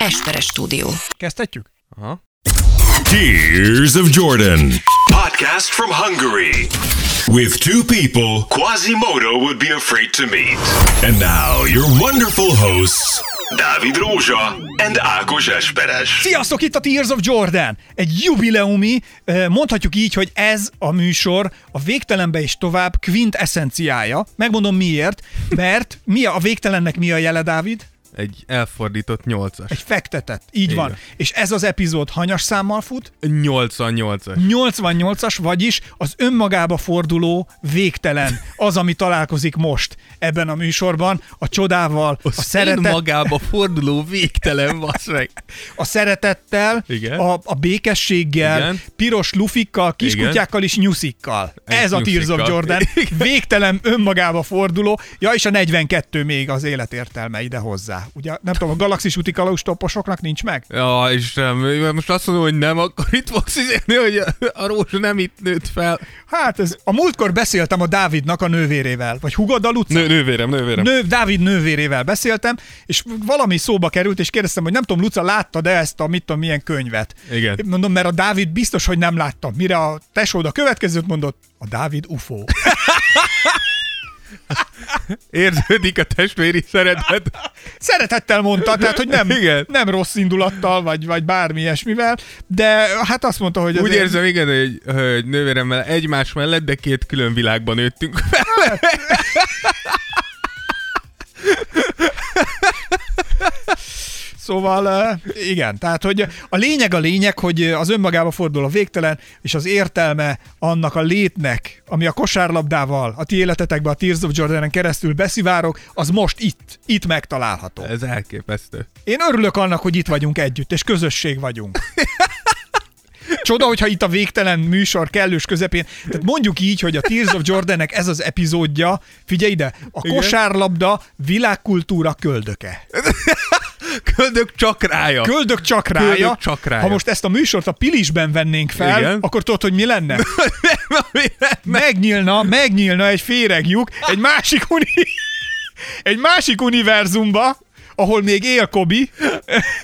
Esperes stúdió. Kezdhetjük? Aha. Tears of Jordan. Podcast from Hungary. With two people Quasimodo would be afraid to meet. And now, your wonderful hosts, Dávid Rózsa and Ákos Esperes. Sziasztok, itt a Tears of Jordan! Egy jubileumi, mondhatjuk így, hogy ez a műsor a végtelenbe és tovább quint eszenciája. Megmondom miért, mert mi a, a végtelennek mi a jele, Dávid? Egy elfordított nyolcas. Egy fektetett, így Igen. van. És ez az epizód hanyas számmal fut? 88-as. 88-as, vagyis az önmagába forduló végtelen. Az, ami találkozik most ebben a műsorban, a csodával, a, A szeretet, magába forduló végtelen, basz meg. a szeretettel, Igen. A, a békességgel, Igen. piros lufikkal, kiskutyákkal és nyuszikkal. És Ez a Tears of nyuszikkal. Jordan. Igen. Végtelen önmagába forduló. Ja, és a 42 még az életértelme ide hozzá. Ugye, nem tudom, a galaxis úti kalaustoposoknak nincs meg? Ja, Istenem, most azt mondom, hogy nem, akkor itt fogsz izélni, hogy a, a Rózsa nem itt nőtt fel. Hát ez, a múltkor beszéltem a Dávidnak a nővérével, vagy hugoddal utca? Nő, nővérem, nővérem. Nő, Dávid nővérével beszéltem, és valami szóba került, és kérdeztem, hogy nem tudom, Luca látta de ezt a mit tudom, milyen könyvet. Igen. Mondom, mert a Dávid biztos, hogy nem látta. Mire a tesód a következőt mondott, a Dávid UFO. Érződik a testvéri szeretet. Szeretettel mondta, tehát, hogy nem, Igen. nem rossz indulattal, vagy, vagy bármi ilyesmivel, de hát azt mondta, hogy Úgy azért- érzem, igen, hogy, hogy nővéremmel egymás mellett, de két külön világban nőttünk fel. Szóval igen, tehát hogy a lényeg a lényeg, hogy az önmagába fordul a végtelen, és az értelme annak a létnek, ami a kosárlabdával, a ti életetekbe, a Tears of Jordanen keresztül beszivárok, az most itt, itt megtalálható. Ez elképesztő. Én örülök annak, hogy itt vagyunk együtt, és közösség vagyunk. Csoda, hogyha itt a végtelen műsor kellős közepén. Tehát mondjuk így, hogy a Tears of Jordanek ez az epizódja, figyelj ide, a kosárlabda világkultúra köldöke. Köldök csak rája. Köldök csak rája. Köldök csak rája. Ha most ezt a műsort a Pilisben vennénk fel, Igen. akkor tudod, hogy mi lenne? Megnyílna, megnyílna egy féreglyuk egy másik uni... egy másik univerzumba, ahol még él Kobi.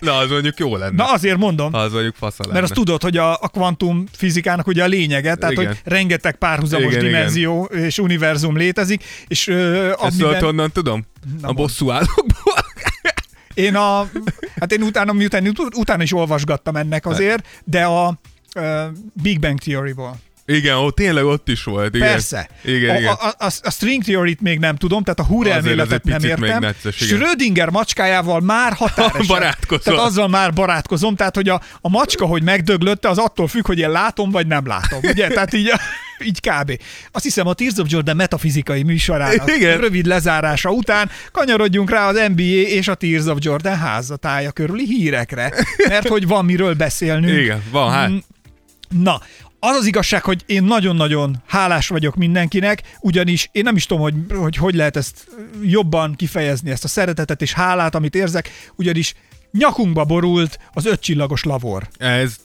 Na, az mondjuk jó lenne. Na azért mondom. Az mondjuk fasza lenne. Mert azt tudod, hogy a, a kvantum fizikának ugye a lényege, tehát Igen. hogy rengeteg párhuzamos Igen, dimenzió és univerzum létezik, és ö, Ezt amiben tudod, honnan tudom? Na, a bosszú állókból. Én a, hát én utána, miután ut- utána is olvasgattam ennek azért, de a ö, Big Bang Theory-ból. Igen, ó, tényleg ott is volt. Igen. Persze. Igen, a, igen. A, a, a string theory-t még nem tudom, tehát a Hur elméletet nem értem. necces, igen. Schrödinger macskájával már határesen. Barátkozol. Tehát azzal már barátkozom, tehát hogy a, a macska, hogy megdöglötte, az attól függ, hogy én látom, vagy nem látom. Ugye? Tehát így, így kb. Azt hiszem a Tears of Jordan metafizikai műsorának Igen. rövid lezárása után kanyarodjunk rá az NBA és a Tears of Jordan házatája körüli hírekre, mert hogy van miről beszélnünk. Igen, van, hát. Mm, Na, az az igazság, hogy én nagyon-nagyon hálás vagyok mindenkinek, ugyanis én nem is tudom, hogy hogy, hogy lehet ezt jobban kifejezni, ezt a szeretetet és hálát, amit érzek, ugyanis nyakunkba borult az ötcsillagos lavor. Ez,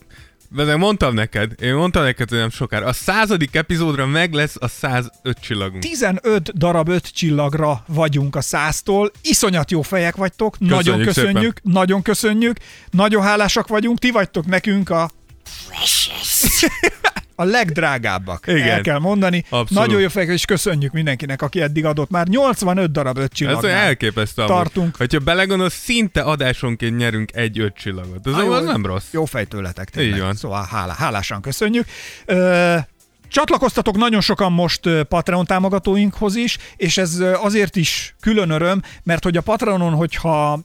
de mondtam neked, én mondtam neked, hogy nem sokára. A századik epizódra meg lesz a 105 csillagunk. 15 darab öt csillagra vagyunk a száztól, iszonyat jó fejek vagytok, köszönjük nagyon köszönjük, szépen. nagyon köszönjük, nagyon hálásak vagyunk, ti vagytok nekünk a a legdrágábbak, Igen. el kell mondani. Abszolút. Nagyon jó fejek, és köszönjük mindenkinek, aki eddig adott. Már 85 darab öt Ez olyan csillagnál. elképesztő. amúgy. tartunk. Hogyha belegondolsz, szinte adásonként nyerünk egy öt csillagot. Ez Á, jó, az nem rossz. Jó fej tőletek tényleg. Így van. Szóval hálá, hálásan köszönjük. Ö, Csatlakoztatok nagyon sokan most Patreon támogatóinkhoz is, és ez azért is külön öröm, mert hogy a Patreonon, hogyha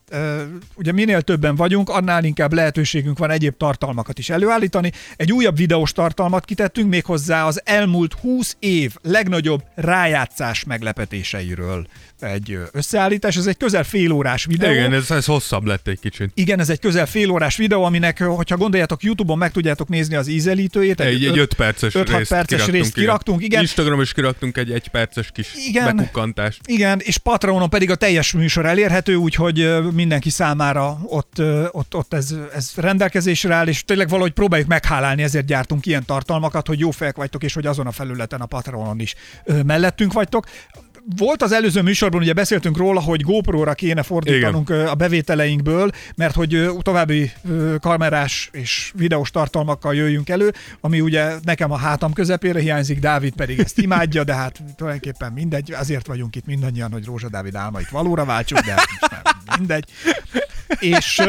ugye minél többen vagyunk, annál inkább lehetőségünk van egyéb tartalmakat is előállítani. Egy újabb videós tartalmat kitettünk méghozzá az elmúlt 20 év legnagyobb rájátszás meglepetéseiről egy összeállítás. Ez egy közel fél órás videó. Igen, ez, ez hosszabb lett egy kicsit. Igen, ez egy közel fél órás videó, aminek, hogyha gondoljátok, YouTube-on meg tudjátok nézni az ízelítőjét. Egy, egy öt- 5 perces 5-6 részt perces kiraktunk, részt kiraktunk, igen. Instagramon is kiraktunk egy 1 perces kis Igen. bekukkantást. Igen, és Patreonon pedig a teljes műsor elérhető, úgyhogy mindenki számára ott, ott, ott ez, ez rendelkezésre áll, és tényleg valahogy próbáljuk meghálálni, ezért gyártunk ilyen tartalmakat, hogy jó fejek vagytok, és hogy azon a felületen a Patreonon is mellettünk vagytok. Volt az előző műsorban, ugye beszéltünk róla, hogy GoPro-ra kéne fordítanunk Igen. a bevételeinkből, mert hogy további kamerás és videós tartalmakkal jöjjünk elő, ami ugye nekem a hátam közepére hiányzik, Dávid pedig ezt imádja, de hát tulajdonképpen mindegy, azért vagyunk itt mindannyian, hogy Rózsa Dávid álmait valóra váltsuk, de hát mindegy. És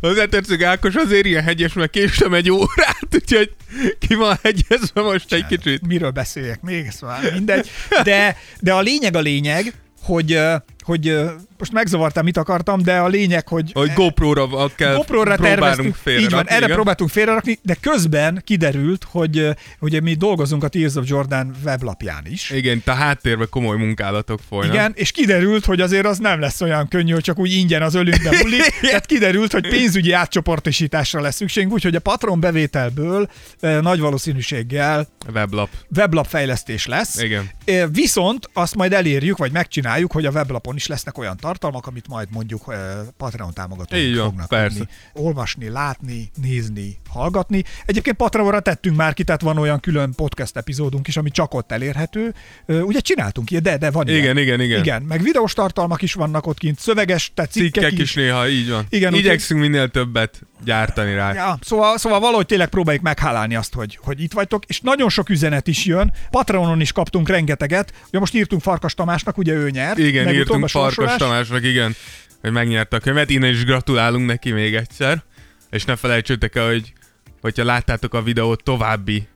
Hozzátetszik Ákos azért ilyen hegyes, mert késtem egy órát, úgyhogy ki van hegyezve most egy kicsit. Miről beszéljek még, szóval mindegy. De, de a lényeg a lényeg, hogy, hogy most megzavartam, mit akartam, de a lényeg, hogy... Hogy GoPro-ra kell GoPro-ra terveztünk, így van, erre igen. próbáltunk félrerakni, de közben kiderült, hogy hogy mi dolgozunk a Tears of Jordan weblapján is. Igen, a háttérben komoly munkálatok folynak. Igen, és kiderült, hogy azért az nem lesz olyan könnyű, hogy csak úgy ingyen az ölünkbe múlik. Tehát kiderült, hogy pénzügyi átcsoportosításra lesz szükségünk, úgyhogy a patron bevételből nagy valószínűséggel weblap. weblap fejlesztés lesz. Igen. Viszont azt majd elérjük, vagy megcsináljuk, hogy a weblapon is lesznek olyan tartalmak, amit majd mondjuk Patreon támogatók Így fognak persze. Tudni, olvasni, látni, nézni, hallgatni. Egyébként Patreonra tettünk már ki, tehát van olyan külön podcast epizódunk is, ami csak ott elérhető. Ugye csináltunk ilyet, de, de van Igen, ilyen. igen, igen. Igen, meg videós tartalmak is vannak ott kint, szöveges, tehát cikkek, cikkek is. is. néha, így van. Igen, Igyekszünk úgy, minél többet gyártani rá. Ja, szóval, szóval valahogy tényleg próbáljuk meghálálni azt, hogy, hogy itt vagytok, és nagyon sok üzenet is jön. Patreonon is kaptunk rengeteget. Ugye most írtunk Farkas Tamásnak, ugye ő nyert. Igen, írtunk Farkas Tamásnak, igen, hogy megnyerte a könyvet. Innen is gratulálunk neki még egyszer. És ne felejtsétek el, hogy hogyha láttátok a videót, további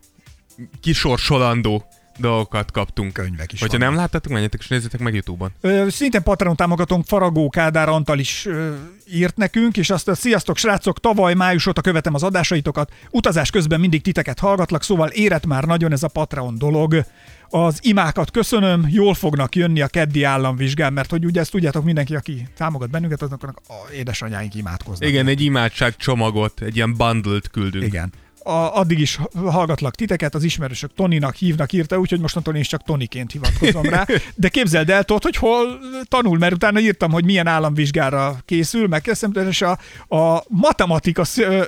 kisorsolandó dolgokat kaptunk. Könyvek is Hogyha vannak. nem láttátok, menjetek és nézzétek meg Youtube-on. Ö, szintén Patreon támogatónk Faragó Kádár Antal is ö, írt nekünk, és azt a sziasztok srácok, tavaly május óta követem az adásaitokat, utazás közben mindig titeket hallgatlak, szóval érett már nagyon ez a Patreon dolog. Az imákat köszönöm, jól fognak jönni a keddi államvizsgán, mert hogy ugye ezt tudjátok mindenki, aki támogat bennünket, azoknak a édesanyáink imádkoznak. Igen, egy imádság csomagot, egy ilyen bundle-t küldünk. Igen a, addig is hallgatlak titeket, az ismerősök Toninak hívnak, írta, úgyhogy mostantól én is csak Toniként hivatkozom rá. De képzeld el, tudod, hogy hol tanul, mert utána írtam, hogy milyen államvizsgára készül, megkezdtem, és a, a matematika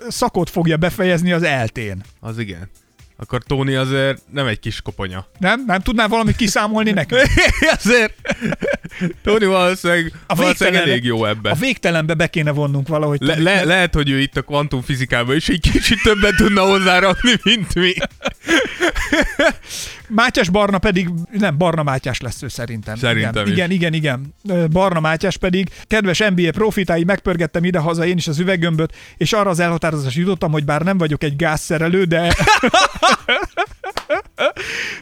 szakot fogja befejezni az eltén. Az igen akkor Tóni azért nem egy kis koponya. Nem? Nem tudnál valamit kiszámolni nekem? azért Tóni valószínűleg, a valószínűleg elég jó ebbe. A végtelenbe be kéne vonnunk valahogy. Le, le, mert... Lehet, hogy ő itt a kvantumfizikában is egy kicsit többet tudna hozzárakni, mint mi. Mátyás Barna pedig, nem, Barna Mátyás lesz ő szerintem. Szerintem igen, igen, igen, igen. Barna Mátyás pedig, kedves NBA profitái, megpörgettem ide-haza én is az üveggömböt, és arra az elhatározás jutottam, hogy bár nem vagyok egy gázszerelő, de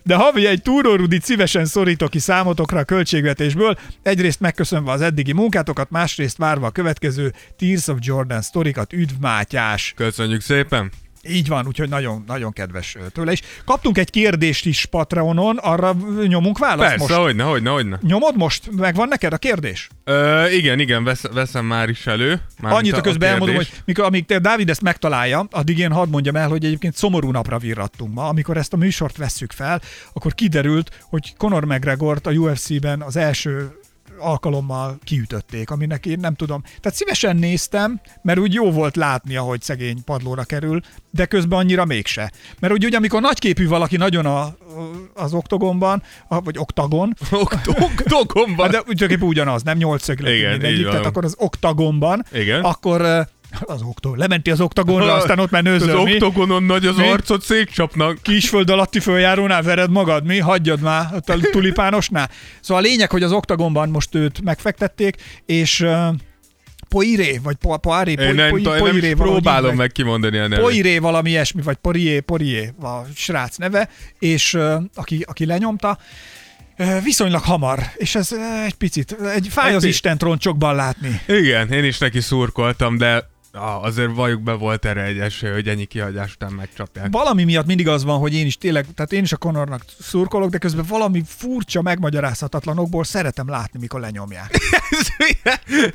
de ha egy túrórudit szívesen szorítok ki számotokra a költségvetésből, egyrészt megköszönve az eddigi munkátokat, másrészt várva a következő Tears of Jordan sztorikat. Üdv Mátyás! Köszönjük szépen! Így van, úgyhogy nagyon, nagyon kedves tőle is. Kaptunk egy kérdést is Patreonon, arra nyomunk választ Persze, most? hogyne, hogyne, hogyne. Nyomod most? Megvan neked a kérdés? Ö, igen, igen, vesz, veszem már is elő. Már Annyit a közben elmondom, hogy mikor, amíg te Dávid ezt megtalálja, addig én hadd mondjam el, hogy egyébként szomorú napra virrattunk ma. Amikor ezt a műsort vesszük fel, akkor kiderült, hogy Conor McGregort a UFC-ben az első alkalommal kiütötték, aminek én nem tudom. Tehát szívesen néztem, mert úgy jó volt látni, ahogy szegény padlóra kerül, de közben annyira mégse. Mert úgy, ugye amikor nagyképű valaki nagyon a, az oktogonban, vagy oktagon. oktogonban? de tulajdonképpen ugyanaz, nem nyolcszög mindegyik, tehát akkor az oktagonban, Igen. akkor az oktagon. Lementi az oktagonra, aztán ott már nőzöl, Az oktagonon nagy az mi? arcot székcsapnak. Kisföld alatti följárónál vered magad, mi? Hagyjad már a tulipánosnál. Szóval a lényeg, hogy az oktagonban most őt megfektették, és uh, Poiré, vagy po, Poiré, po, nem, po, po, nem próbálom meg kimondani a nevet. Poiré valami ilyesmi, vagy Poirier, Poirier a srác neve, és uh, aki, aki lenyomta, viszonylag hamar, és ez egy picit, egy fáj az Isten troncsokban látni. Igen, én is neki szurkoltam, de Ah, azért valljuk be volt erre egy esély, hogy ennyi kihagyás után megcsapják. Valami miatt mindig az van, hogy én is tényleg, tehát én is a Conornak szurkolok, de közben valami furcsa, megmagyarázhatatlanokból szeretem látni, mikor lenyomják.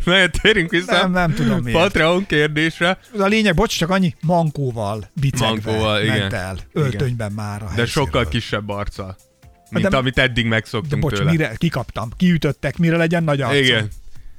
Na, térjünk vissza. Nem, nem tudom miért. Patreon kérdésre. A lényeg, bocs, csak annyi mankóval bicegve mankóval, igen. ment el. Öltönyben igen. már a De sokkal kisebb arccal. Mint de, amit eddig megszoktunk de bocs, tőle. Mire, kikaptam, kiütöttek, mire legyen nagy arcom. Igen.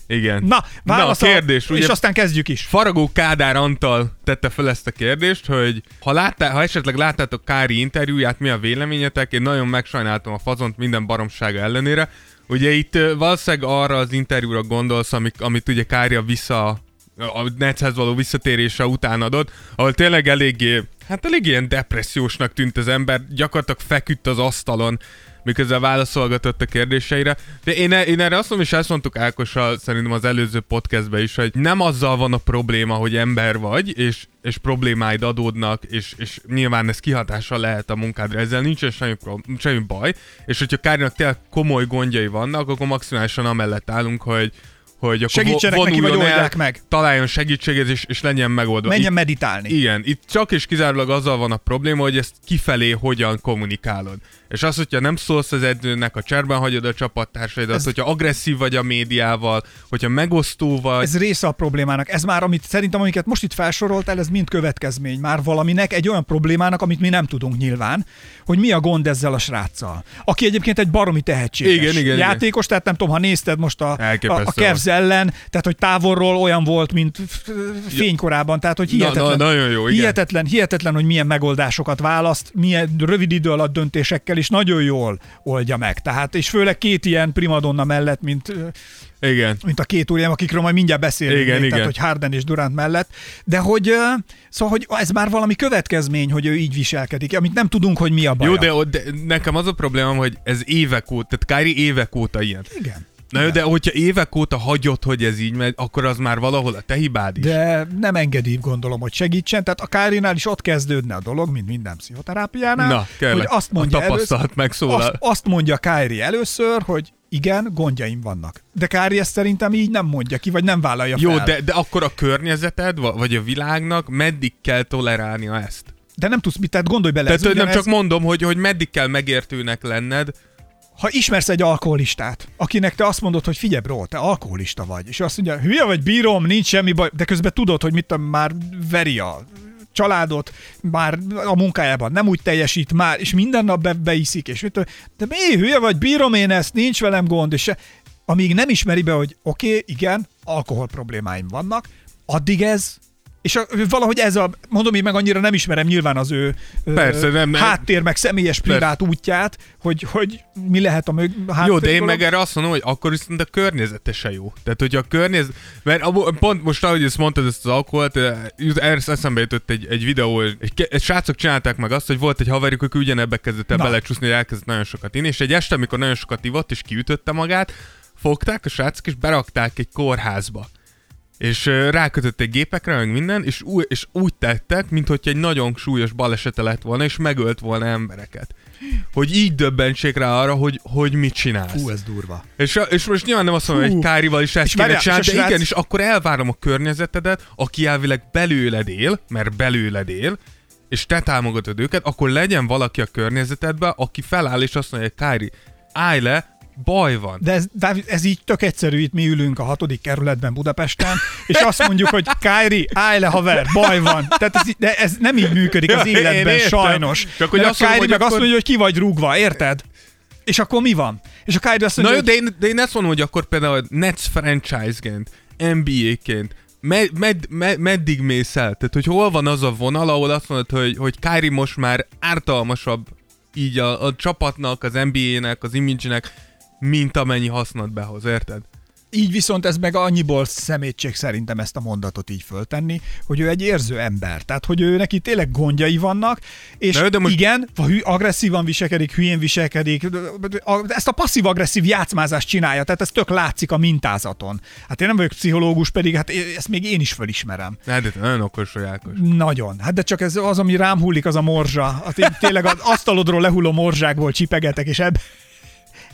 Igen. Na, válasz Na, a kérdés, és aztán kezdjük is. Faragó Kádár Antal tette fel ezt a kérdést, hogy ha, láttá, ha esetleg láttátok Kári interjúját, mi a véleményetek? Én nagyon megsajnáltam a fazont minden baromsága ellenére. Ugye itt valószínűleg arra az interjúra gondolsz, amit, amit ugye Kária vissza a nethez való visszatérése után adott, ahol tényleg eléggé, hát elég ilyen depressziósnak tűnt az ember, gyakorlatilag feküdt az asztalon, miközben válaszolgatott a kérdéseire. De én, én erre azt mondom, és ezt mondtuk Ákossal szerintem az előző podcastben is, hogy nem azzal van a probléma, hogy ember vagy, és, és problémáid adódnak, és, és nyilván ez kihatással lehet a munkádra, ezzel nincsen semmi, pro- semmi baj, és hogyha Kárinak tényleg komoly gondjai vannak, akkor maximálisan amellett állunk, hogy hogy akkor Segítsenek neki, vagy oldják el, meg. Találjon segítséget, és, és legyen megoldva. Menjen itt, meditálni. Igen, itt csak és kizárólag azzal van a probléma, hogy ezt kifelé hogyan kommunikálod. És az, hogyha nem szólsz az edzőnek, a cserben hagyod a csapattársaidat, ez... hogyha agresszív vagy a médiával, hogyha megosztó vagy. Ez része a problémának. Ez már, amit szerintem, amiket most itt felsoroltál, ez mind következmény már valaminek, egy olyan problémának, amit mi nem tudunk nyilván, hogy mi a gond ezzel a sráccal. Aki egyébként egy baromi tehetséges igen, igen, játékos, igen. tehát nem tudom, ha nézted most a, a, a Kevz ellen, tehát hogy távolról olyan volt, mint fénykorában, tehát hogy hihetetlen, na, na, nagyon jó, igen. hihetetlen, hihetetlen, hogy milyen megoldásokat választ, milyen rövid idő alatt döntésekkel és nagyon jól oldja meg. Tehát, és főleg két ilyen primadonna mellett, mint igen. mint a két úriám, akikről majd mindjárt beszélünk, igen, még, igen. tehát hogy Harden és Durant mellett, de hogy szóval, hogy ez már valami következmény, hogy ő így viselkedik, amit nem tudunk, hogy mi a baj. Jó, de, de nekem az a problémám, hogy ez évek óta, tehát Kyrie évek óta ilyen. Igen. Na jó, de hogyha évek óta hagyod, hogy ez így megy, akkor az már valahol a te hibád is. De nem engedi, gondolom, hogy segítsen. Tehát a Kárinál is ott kezdődne a dolog, mint minden pszichoterápiánál. Na, kérlek, hogy azt mondja a tapasztalat meg szólal. Azt, azt mondja Kári először, hogy igen, gondjaim vannak. De Kári ezt szerintem így nem mondja ki, vagy nem vállalja Jó, fel. de, de akkor a környezeted, vagy a világnak meddig kell tolerálnia ezt? De nem tudsz mit, tehát gondolj bele. Tehát ugyanez... nem csak mondom, hogy, hogy meddig kell megértőnek lenned, ha ismersz egy alkoholistát, akinek te azt mondod, hogy figyelj, bro, te alkoholista vagy, és azt mondja, hülye vagy, bírom, nincs semmi baj, de közben tudod, hogy mit már veri a családot, már a munkájában nem úgy teljesít már, és minden nap be, beiszik, és mit de mi hülye vagy, bírom én ezt, nincs velem gond, és amíg nem ismeri be, hogy oké, okay, igen, alkohol problémáim vannak, addig ez és a, valahogy ez a, mondom, én meg annyira nem ismerem nyilván az ő Persze, nem, nem. háttér, meg személyes privát Persze. útját, hogy, hogy mi lehet a mög háttér. Jó, de én meg erre azt mondom, hogy akkor viszont a környezete se jó. Tehát, hogy a környezet, mert pont most, ahogy ezt mondtad, ezt az alkoholt, ezt eszembe jutott egy, egy videó, egy, egy srácok csinálták meg azt, hogy volt egy haverjuk, aki ugyanebbe kezdett el belecsúszni, hogy elkezdett nagyon sokat inni, és egy este, amikor nagyon sokat ivott, és kiütötte magát, fogták a srácok, és berakták egy kórházba és rákötötték gépekre, meg minden, és, új, és úgy tettek, mintha egy nagyon súlyos balesete lett volna, és megölt volna embereket. Hogy így döbbentsék rá arra, hogy, hogy mit csinálsz. Fú, ez durva. És, és most nyilván nem azt mondom, hogy Kárival is ezt kéne csinálni, de igen, és akkor elvárom a környezetedet, aki elvileg belőled él, mert belőled él, és te támogatod őket, akkor legyen valaki a környezetedben, aki feláll és azt mondja, hogy Kári, állj le, baj van. De ez, Dávid, ez így tök egyszerű, itt mi ülünk a hatodik kerületben Budapesten, és azt mondjuk, hogy Kári, állj le haver, baj van. Tehát ez, de ez nem így működik az életben, sajnos. Csak hogy azt Kári meg akkor... azt mondja, hogy ki vagy rúgva, érted? És akkor mi van? És a Kári azt mondja, Na jó, hogy... de, én, de én ezt mondom, hogy akkor például Nets franchise-ként, NBA-ként, med, med, med, meddig mész el? Tehát, hogy hol van az a vonal, ahol azt mondod, hogy, hogy Kyrie most már ártalmasabb így a, a csapatnak, az NBA-nek, az image-nek, mint amennyi hasznot behoz, érted? Így viszont ez meg annyiból szemétség szerintem ezt a mondatot így föltenni, hogy ő egy érző ember. Tehát, hogy ő neki tényleg gondjai vannak, és de, de most... igen, hű, agresszívan viselkedik, hülyén viselkedik, ezt a passzív-agresszív játszmázást csinálja, tehát ez tök látszik a mintázaton. Hát én nem vagyok pszichológus, pedig hát ezt még én is fölismerem. Hát de nagyon okos vagy Nagyon. Hát de csak ez az, ami rám hullik, az a morzsa. Hát tényleg az asztalodról lehulló morzsákból csipegetek, és ebb,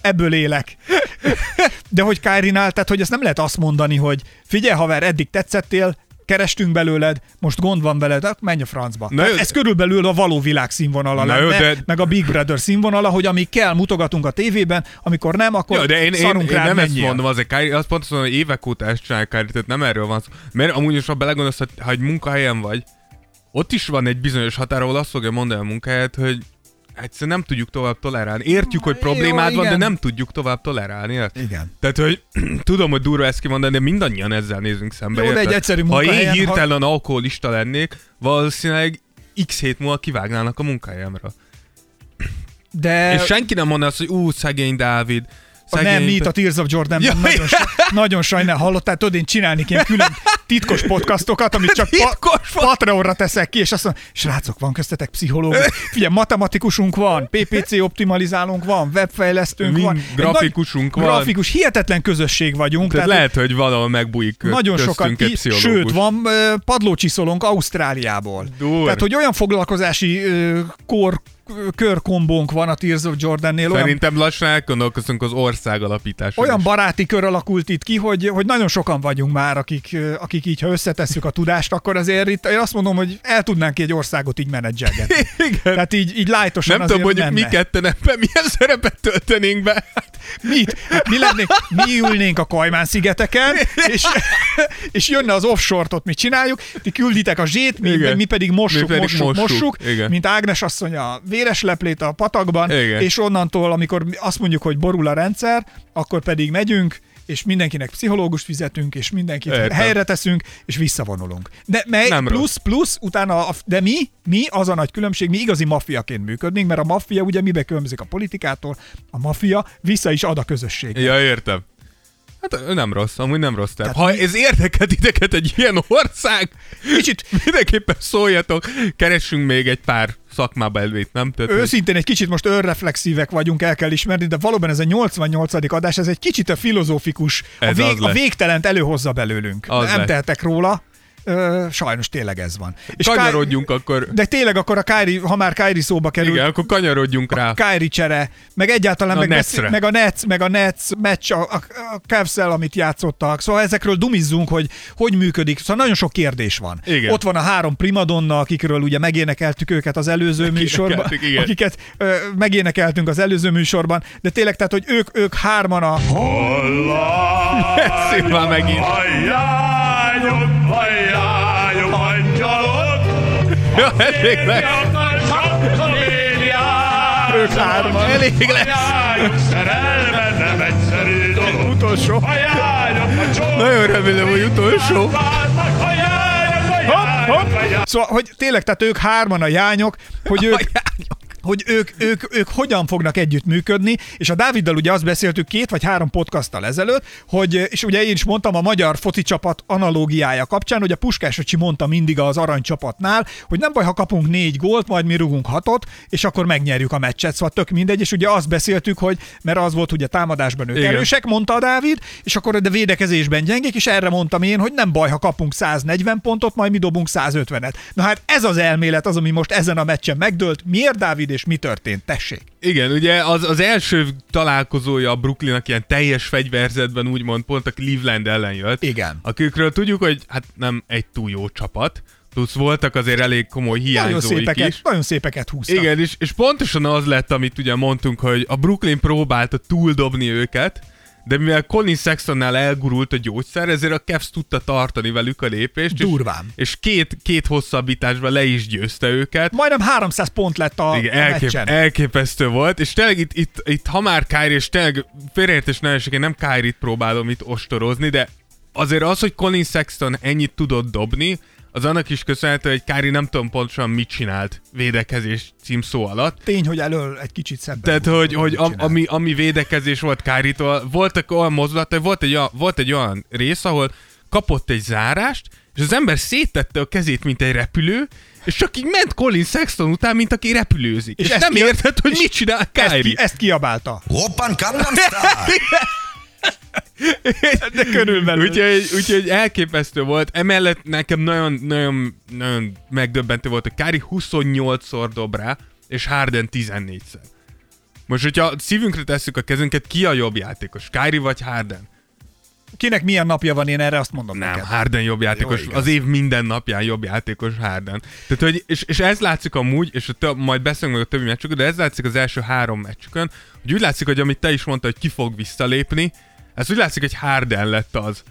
ebből élek. De hogy Kárinál, tehát hogy ezt nem lehet azt mondani, hogy figyelj haver, eddig tetszettél, kerestünk belőled, most gond van veled, menj a francba. Na jó, ez körülbelül a való világ színvonala Na lenne, jó, de... meg a Big Brother színvonala, hogy amíg kell, mutogatunk a tévében, amikor nem, akkor jó, de én, szarunk én, én nem menjél. ezt mondom, azért Kári, azt pont mondom, hogy évek óta ezt csinálják Kári, tehát nem erről van szó. Mert amúgy is, ha belegondolsz, ha egy munkahelyen vagy, ott is van egy bizonyos határ, ahol azt fogja mondani a munkahelyet, hogy egyszerűen nem tudjuk tovább tolerálni. Értjük, hogy problémád Jó, van, de igen. nem tudjuk tovább tolerálni. érted? Igen. Tehát, hogy tudom, hogy durva ezt kimondani, de mindannyian ezzel nézünk szembe. Jó, de egy egyszerű Ha én hirtelen alkoholista lennék, valószínűleg x hét múlva kivágnának a munkahelyemről. De És senki nem mondaná azt, hogy ú, szegény Dávid. Szegény... nem, itt a Tears of Jordanben Ja, nagyon, sa- nagyon sajnál hallottál, tudod, én csinálnék ilyen külön titkos podcastokat, amit csak pa- Patreonra teszek ki, és azt mondom, srácok, van köztetek pszichológus, figyelj, matematikusunk van, PPC optimalizálónk van, webfejlesztőnk Mind van. Grafikusunk nagy, van. Grafikus, hihetetlen közösség vagyunk. Tehát lehet, hogy valahol megbújik nagyon sokan, egy sőt, van padlócsiszolónk Ausztráliából. Dur. Tehát, hogy olyan foglalkozási kor, körkombónk van a Tears of Jordannél, olyan Szerintem lassan elgondolkozunk az ország alapításon. olyan is. baráti kör alakult itt ki, hogy, hogy nagyon sokan vagyunk már, akik, akik így, ha összetesszük a tudást, akkor azért itt én azt mondom, hogy el tudnánk egy országot így menedzselgetni. Igen. Tehát így, így lájtosan Nem tudom, azért mondjuk mi menne. ketten ebben milyen szerepet töltenénk be. Mit? Hát mi lennénk? Mi ülnénk a Kajmán-szigeteken, és, és jönne az offshore-t, mi csináljuk, ti külditek a zsét, mi, mi pedig mossuk, Mi pedig mossuk, mossuk, mossuk. Igen. mint Ágnes asszony a véres leplét a patakban, Igen. és onnantól, amikor mi azt mondjuk, hogy borul a rendszer, akkor pedig megyünk, és mindenkinek pszichológust fizetünk, és mindenkit Értem. helyre teszünk, és visszavonulunk. De mely, Nem plusz, plusz, utána, a, de mi, mi, az a nagy különbség, mi igazi maffiaként működnénk, mert a maffia ugye mibe különbözik a politikától, a maffia vissza is ad a közösségnek. Ja, értem. Hát nem rossz, amúgy nem rossz terv. Ha ez érdekel titeket egy ilyen ország, Kicsit mindenképpen szóljatok, keressünk még egy pár szakmába elvét, nem? Tehát, Őszintén egy kicsit most önreflexívek vagyunk, el kell ismerni, de valóban ez a 88. adás, ez egy kicsit a filozófikus, a, vég, a végtelent előhozza belőlünk. Az Nem lesz. tehetek róla, Ö, sajnos tényleg ez van. kanyarodjunk akkor. Ky- de tényleg akkor a Kyrie, ha már Kyrie szóba került, Igen, akkor kanyarodjunk rá. Kyrie csere, meg egyáltalán A meg, Netsre. meg a Nets, meg a Nets meccs, a, a, a cavs amit játszottak. Szóval ezekről dumizzunk, hogy hogy működik. Szóval nagyon sok kérdés van. Igen. Ott van a három primadonna, akikről ugye megénekeltük őket az előző műsorban, igen. akiket ö, megénekeltünk az előző műsorban, de tényleg, tehát, hogy ők, ők hárman a... Szép már megint. Hajjányok, hajjányok, angyalok, Ja, elég lesz. Ők hárman. Elég lesz. Szerelme nem egyszerű dolog. Utolsó. Hajjányok, a csók. Nagyon remélem, hogy utolsó. Hajjányok, hajjányok. Szóval, hogy tényleg, tehát ők hárman a jányok, hogy ők, hogy ők, ők, ők hogyan fognak együttműködni, és a Dáviddal ugye azt beszéltük két vagy három podcasttal ezelőtt, hogy, és ugye én is mondtam a magyar foci csapat analógiája kapcsán, hogy a Puskás öcsi mondta mindig az aranycsapatnál, hogy nem baj, ha kapunk négy gólt, majd mi rugunk hatot, és akkor megnyerjük a meccset, szóval tök mindegy, és ugye azt beszéltük, hogy mert az volt, hogy a támadásban ők Igen. erősek, mondta a Dávid, és akkor de védekezésben gyengék, és erre mondtam én, hogy nem baj, ha kapunk 140 pontot, majd mi dobunk 150-et. Na hát ez az elmélet az, ami most ezen a meccsen megdőlt. Miért Dávid és mi történt? Tessék. Igen, ugye az, az első találkozója a Brooklynnak ilyen teljes fegyverzetben úgymond pont a Cleveland ellen jött. Igen. Akikről tudjuk, hogy hát nem egy túl jó csapat. Plusz voltak azért elég komoly Nagyon hiányzóik szépeket, is. nagyon szépeket húztak. Igen, és, és pontosan az lett, amit ugye mondtunk, hogy a Brooklyn próbálta túldobni őket, de mivel Colin Sextonnál elgurult a gyógyszer, ezért a Cavs tudta tartani velük a lépést. és- Durván. És két, két hosszabbításban le is győzte őket. Majdnem 300 pont lett a, Igen, elkép, meccsen. elképesztő volt, és tényleg itt, itt, itt ha már Kyrie, és tényleg félreértés ne esik, én nem Kyrie-t próbálom itt ostorozni, de azért az, hogy Colin Sexton ennyit tudott dobni, az annak is köszönhető, hogy Kyrie nem tudom pontosan mit csinált védekezés címszó alatt. Tény, hogy elől egy kicsit szebben. Tehát, volt, hogy, hogy csinált. ami, ami védekezés volt Kyrie-tól, voltak olyan mozdulatai, volt egy, olyan- volt egy olyan rész, ahol kapott egy zárást, és az ember széttette a kezét, mint egy repülő, és csak így ment Colin Sexton után, mint aki repülőzik. És, és ezt nem ki- érted, hogy és mit csinál ezt, Kyrie. ki, ezt kiabálta. Oppan Gangnam Style! De körülbelül. Úgyhogy, úgyhogy elképesztő volt. Emellett nekem nagyon, nagyon, nagyon megdöbbentő volt, hogy Kári 28-szor dob rá, és Harden 14-szer. Most, hogyha szívünkre tesszük a kezünket, ki a jobb játékos? Kyrie vagy Harden? Kinek milyen napja van, én erre azt mondom Nem, neked. Harden jobb játékos. Jó, igaz. az év minden napján jobb játékos Harden. Tehát, hogy, és, és ez látszik amúgy, és a több, majd beszélünk meg a többi meccsükön, de ez látszik az első három meccsükön, hogy úgy látszik, hogy amit te is mondtad, hogy ki fog visszalépni, ez úgy látszik, hogy Harden lett az,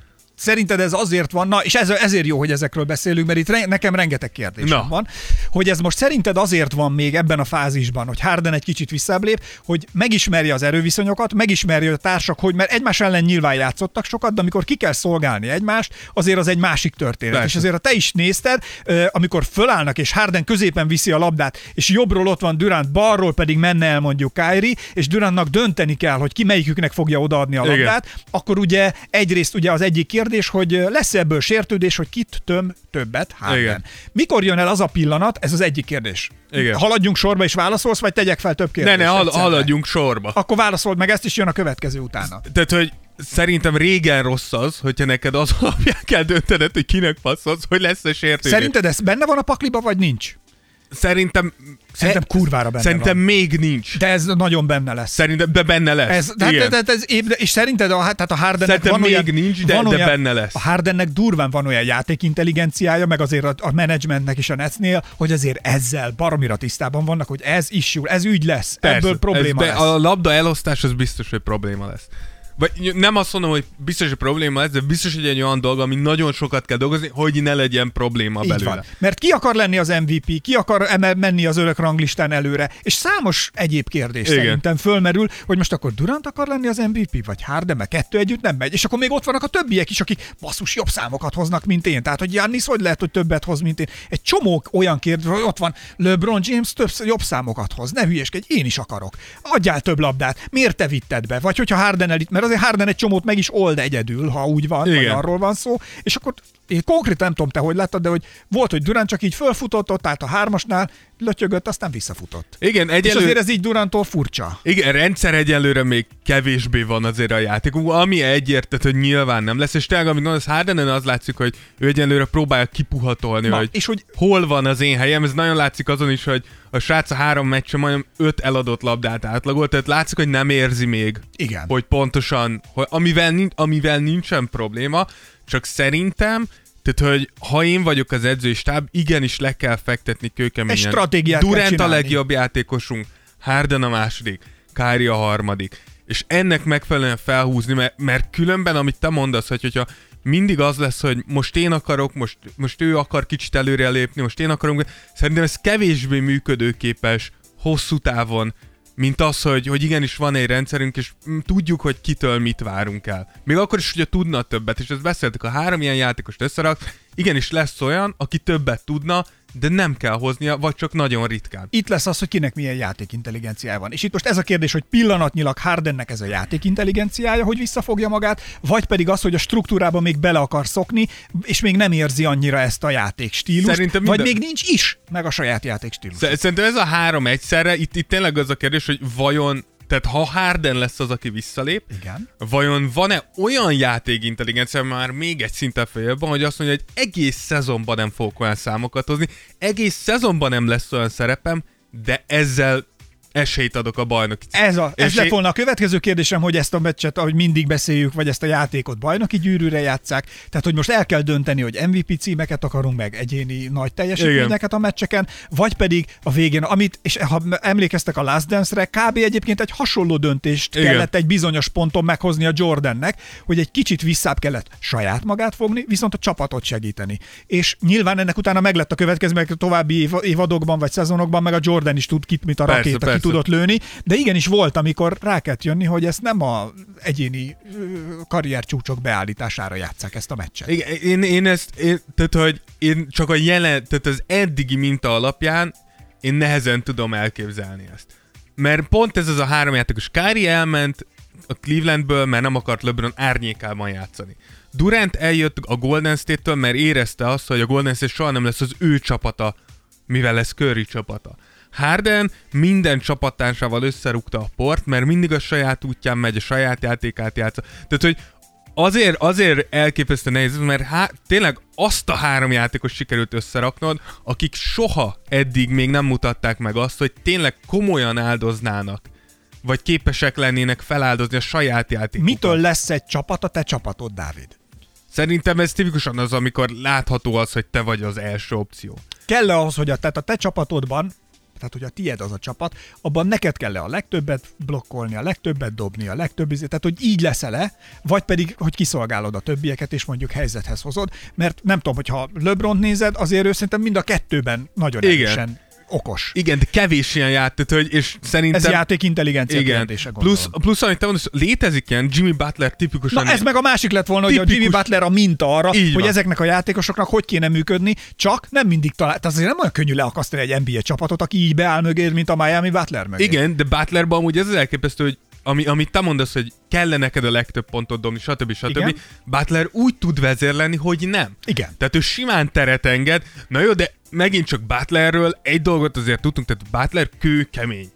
szerinted ez azért van, na, és ez, ezért jó, hogy ezekről beszélünk, mert itt re, nekem rengeteg kérdés van, hogy ez most szerinted azért van még ebben a fázisban, hogy Harden egy kicsit visszáblép, hogy megismerje az erőviszonyokat, megismerje a társak, hogy mert egymás ellen nyilván játszottak sokat, de amikor ki kell szolgálni egymást, azért az egy másik történet. Persze. És azért a te is nézted, amikor fölállnak, és Harden középen viszi a labdát, és jobbról ott van Durant, balról pedig menne el mondjuk Kyrie, és Durantnak dönteni kell, hogy ki melyiküknek fogja odaadni a Igen. labdát, akkor ugye egyrészt ugye az egyik kérdés, hogy lesz ebből sértődés, hogy kit töm többet. Igen. Mikor jön el az a pillanat, ez az egyik kérdés. Igen. Haladjunk sorba és válaszolsz, vagy tegyek fel több Ne, kérdést? ne, hal- egyszerre? haladjunk sorba. Akkor válaszold meg ezt, és jön a következő utána. Tehát, hogy szerintem régen rossz az, hogyha neked az alapján kell döntened, hogy kinek passzolsz, hogy lesz-e sértődés. Szerinted ez benne van a pakliba, vagy nincs? Szerintem... Szerintem kurvára benne Szerintem van. még nincs. De ez nagyon benne lesz. Szerintem, de benne lesz. Ez, de, de, Igen. de, de ez, és szerinted a, tehát a Hardennek Szerintem van még olyan, nincs, de- van de olyan, benne lesz. A Hardennek durván van olyan játékintelligenciája, meg azért a, a menedzsmentnek is a Netsnél, hogy azért ezzel baromira tisztában vannak, hogy ez is jó, ez ügy lesz, Persze, ebből probléma ez, de lesz. A labda elosztás az biztos, hogy probléma lesz. Vagy nem azt mondom, hogy biztos, hogy probléma lesz, de biztos, hogy egy olyan dolog, ami nagyon sokat kell dolgozni, hogy ne legyen probléma Így belőle. van. Mert ki akar lenni az MVP, ki akar menni az örök ranglistán előre, és számos egyéb kérdés Igen. szerintem fölmerül, hogy most akkor Durant akar lenni az MVP, vagy Harden, mert kettő együtt nem megy. És akkor még ott vannak a többiek is, akik basszus jobb számokat hoznak, mint én. Tehát, hogy Jannis hogy lehet, hogy többet hoz, mint én. Egy csomó olyan kérdés, hogy ott van LeBron James több, jobb számokat hoz. Ne hülyeskedj, én is akarok. Adjál több labdát. Miért te vitted be? Vagy hogyha Harden elit, mert azért Harden egy csomót meg is old egyedül, ha úgy van, vagy Igen. arról van szó, és akkor én konkrétan nem tudom te, hogy láttad, de hogy volt, hogy Durant csak így fölfutott, ott állt a hármasnál, lötyögött, aztán visszafutott. Igen, És egyelőre... azért ez így Durantól furcsa. Igen, rendszer egyelőre még kevésbé van azért a játékunk, ami egyértelmű, hogy nyilván nem lesz, és tényleg, amit mondasz, Hardenen az látszik, hogy ő egyelőre próbálja kipuhatolni, Na, hogy, és hogy- hol van az én helyem, ez nagyon látszik azon is, hogy a srác a három meccsen majdnem öt eladott labdát átlagolt, tehát látszik, hogy nem érzi még, Igen. hogy pontosan, hogy amivel, amivel nincsen probléma, csak szerintem, tehát, hogy ha én vagyok az edzői stáb, igenis le kell fektetni kőkeményen. Egy stratégiát Durant a legjobb játékosunk, Harden a második, Kyrie a harmadik. És ennek megfelelően felhúzni, mert, mert különben, amit te mondasz, hogy, hogyha mindig az lesz, hogy most én akarok, most, most ő akar kicsit előre lépni, most én akarok, szerintem ez kevésbé működőképes hosszú távon, mint az, hogy, hogy igenis van egy rendszerünk, és tudjuk, hogy kitől mit várunk el. Még akkor is, hogyha tudna többet, és ezt beszéltük, a három ilyen játékost összerak, igenis lesz olyan, aki többet tudna, de nem kell hoznia, vagy csak nagyon ritkán. Itt lesz az, hogy kinek milyen játékintelligenciája van. És itt most ez a kérdés, hogy pillanatnyilag Hardennek ez a játékintelligenciája, hogy visszafogja magát, vagy pedig az, hogy a struktúrába még bele akar szokni, és még nem érzi annyira ezt a játékstílust, Szerintem vagy minden- még nincs is meg a saját játékstílus. Sz- Szerintem ez a három egyszerre, itt, itt tényleg az a kérdés, hogy vajon, tehát ha Harden lesz az, aki visszalép, Igen. vajon van-e olyan játékintelligencia már még egy szinten följebb van, hogy azt mondja, hogy egész szezonban nem fogok olyan számokat hozni, egész szezonban nem lesz olyan szerepem, de ezzel esélyt adok a bajnoki Ez, a, ez lett volna a következő kérdésem, hogy ezt a meccset, ahogy mindig beszéljük, vagy ezt a játékot bajnoki gyűrűre játszák. Tehát, hogy most el kell dönteni, hogy MVP címeket akarunk meg, egyéni nagy teljesítményeket a meccseken, vagy pedig a végén, amit, és ha emlékeztek a Last Dance-re, kb. egyébként egy hasonló döntést Igen. kellett egy bizonyos ponton meghozni a Jordannek, hogy egy kicsit visszább kellett saját magát fogni, viszont a csapatot segíteni. És nyilván ennek utána meglett a következő, meg a további év- évadokban vagy szezonokban, meg a Jordan is tud kit, mit a Persze, rakéta, ki persze. tudott lőni, de igenis volt, amikor rá kellett jönni, hogy ezt nem a egyéni karriercsúcsok beállítására játszák ezt a meccset. Igen, én, én ezt, én, tehát hogy én csak a jelen, tehát az eddigi minta alapján én nehezen tudom elképzelni ezt. Mert pont ez az a három játékos. Kári elment a Clevelandből, mert nem akart LeBron árnyékában játszani. Durant eljött a Golden State-től, mert érezte azt, hogy a Golden State soha nem lesz az ő csapata, mivel lesz Curry csapata. Harden minden csapattársával összerúgta a port, mert mindig a saját útján megy, a saját játékát játsza. Tehát, hogy azért, azért elképesztő nehéz, mert há- tényleg azt a három játékos sikerült összeraknod, akik soha eddig még nem mutatták meg azt, hogy tényleg komolyan áldoznának, vagy képesek lennének feláldozni a saját játékukat. Mitől lesz egy csapat a te csapatod, Dávid? Szerintem ez tipikusan az, amikor látható az, hogy te vagy az első opció. Kell-e ahhoz, hogy a, tehát a te csapatodban tehát hogy a tied az a csapat, abban neked kell a legtöbbet blokkolni, a legtöbbet dobni, a legtöbb, izé- tehát hogy így leszel-e, vagy pedig, hogy kiszolgálod a többieket, és mondjuk helyzethez hozod, mert nem tudom, hogyha LeBron nézed, azért ő szerintem mind a kettőben nagyon Igen. erősen okos. Igen, de kevés ilyen játék, hogy, és szerintem... Ez játék intelligencia igen. kérdése, Plusz, gondolom. plusz, amit te mondasz, létezik ilyen Jimmy Butler tipikusan... Na ez meg a másik lett volna, hogy a Tipikus- Jimmy Butler a minta arra, Így hogy van. ezeknek a játékosoknak hogy kéne működni, csak nem mindig talál. Tehát azért nem olyan könnyű leakasztani egy NBA csapatot, aki így beáll mögé, mint a Miami Butler mögé. Igen, de Butlerban amúgy ez az elképesztő, hogy ami, amit te mondasz, hogy kellene neked a legtöbb pontot dobni, stb. stb. Igen. Butler úgy tud vezér lenni, hogy nem. Igen. Tehát ő simán teret enged. Na jó, de megint csak Butlerről egy dolgot azért tudtunk, tehát Butler kőkemény.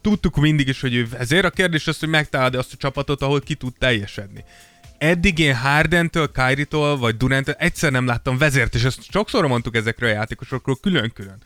Tudtuk mindig is, hogy ő vezér. A kérdés az, hogy megtalálod azt a csapatot, ahol ki tud teljesedni. Eddig én Hardentől, Kyrie-tól vagy Durant egyszer nem láttam vezért, és ezt sokszor mondtuk ezekről a játékosokról külön-külön.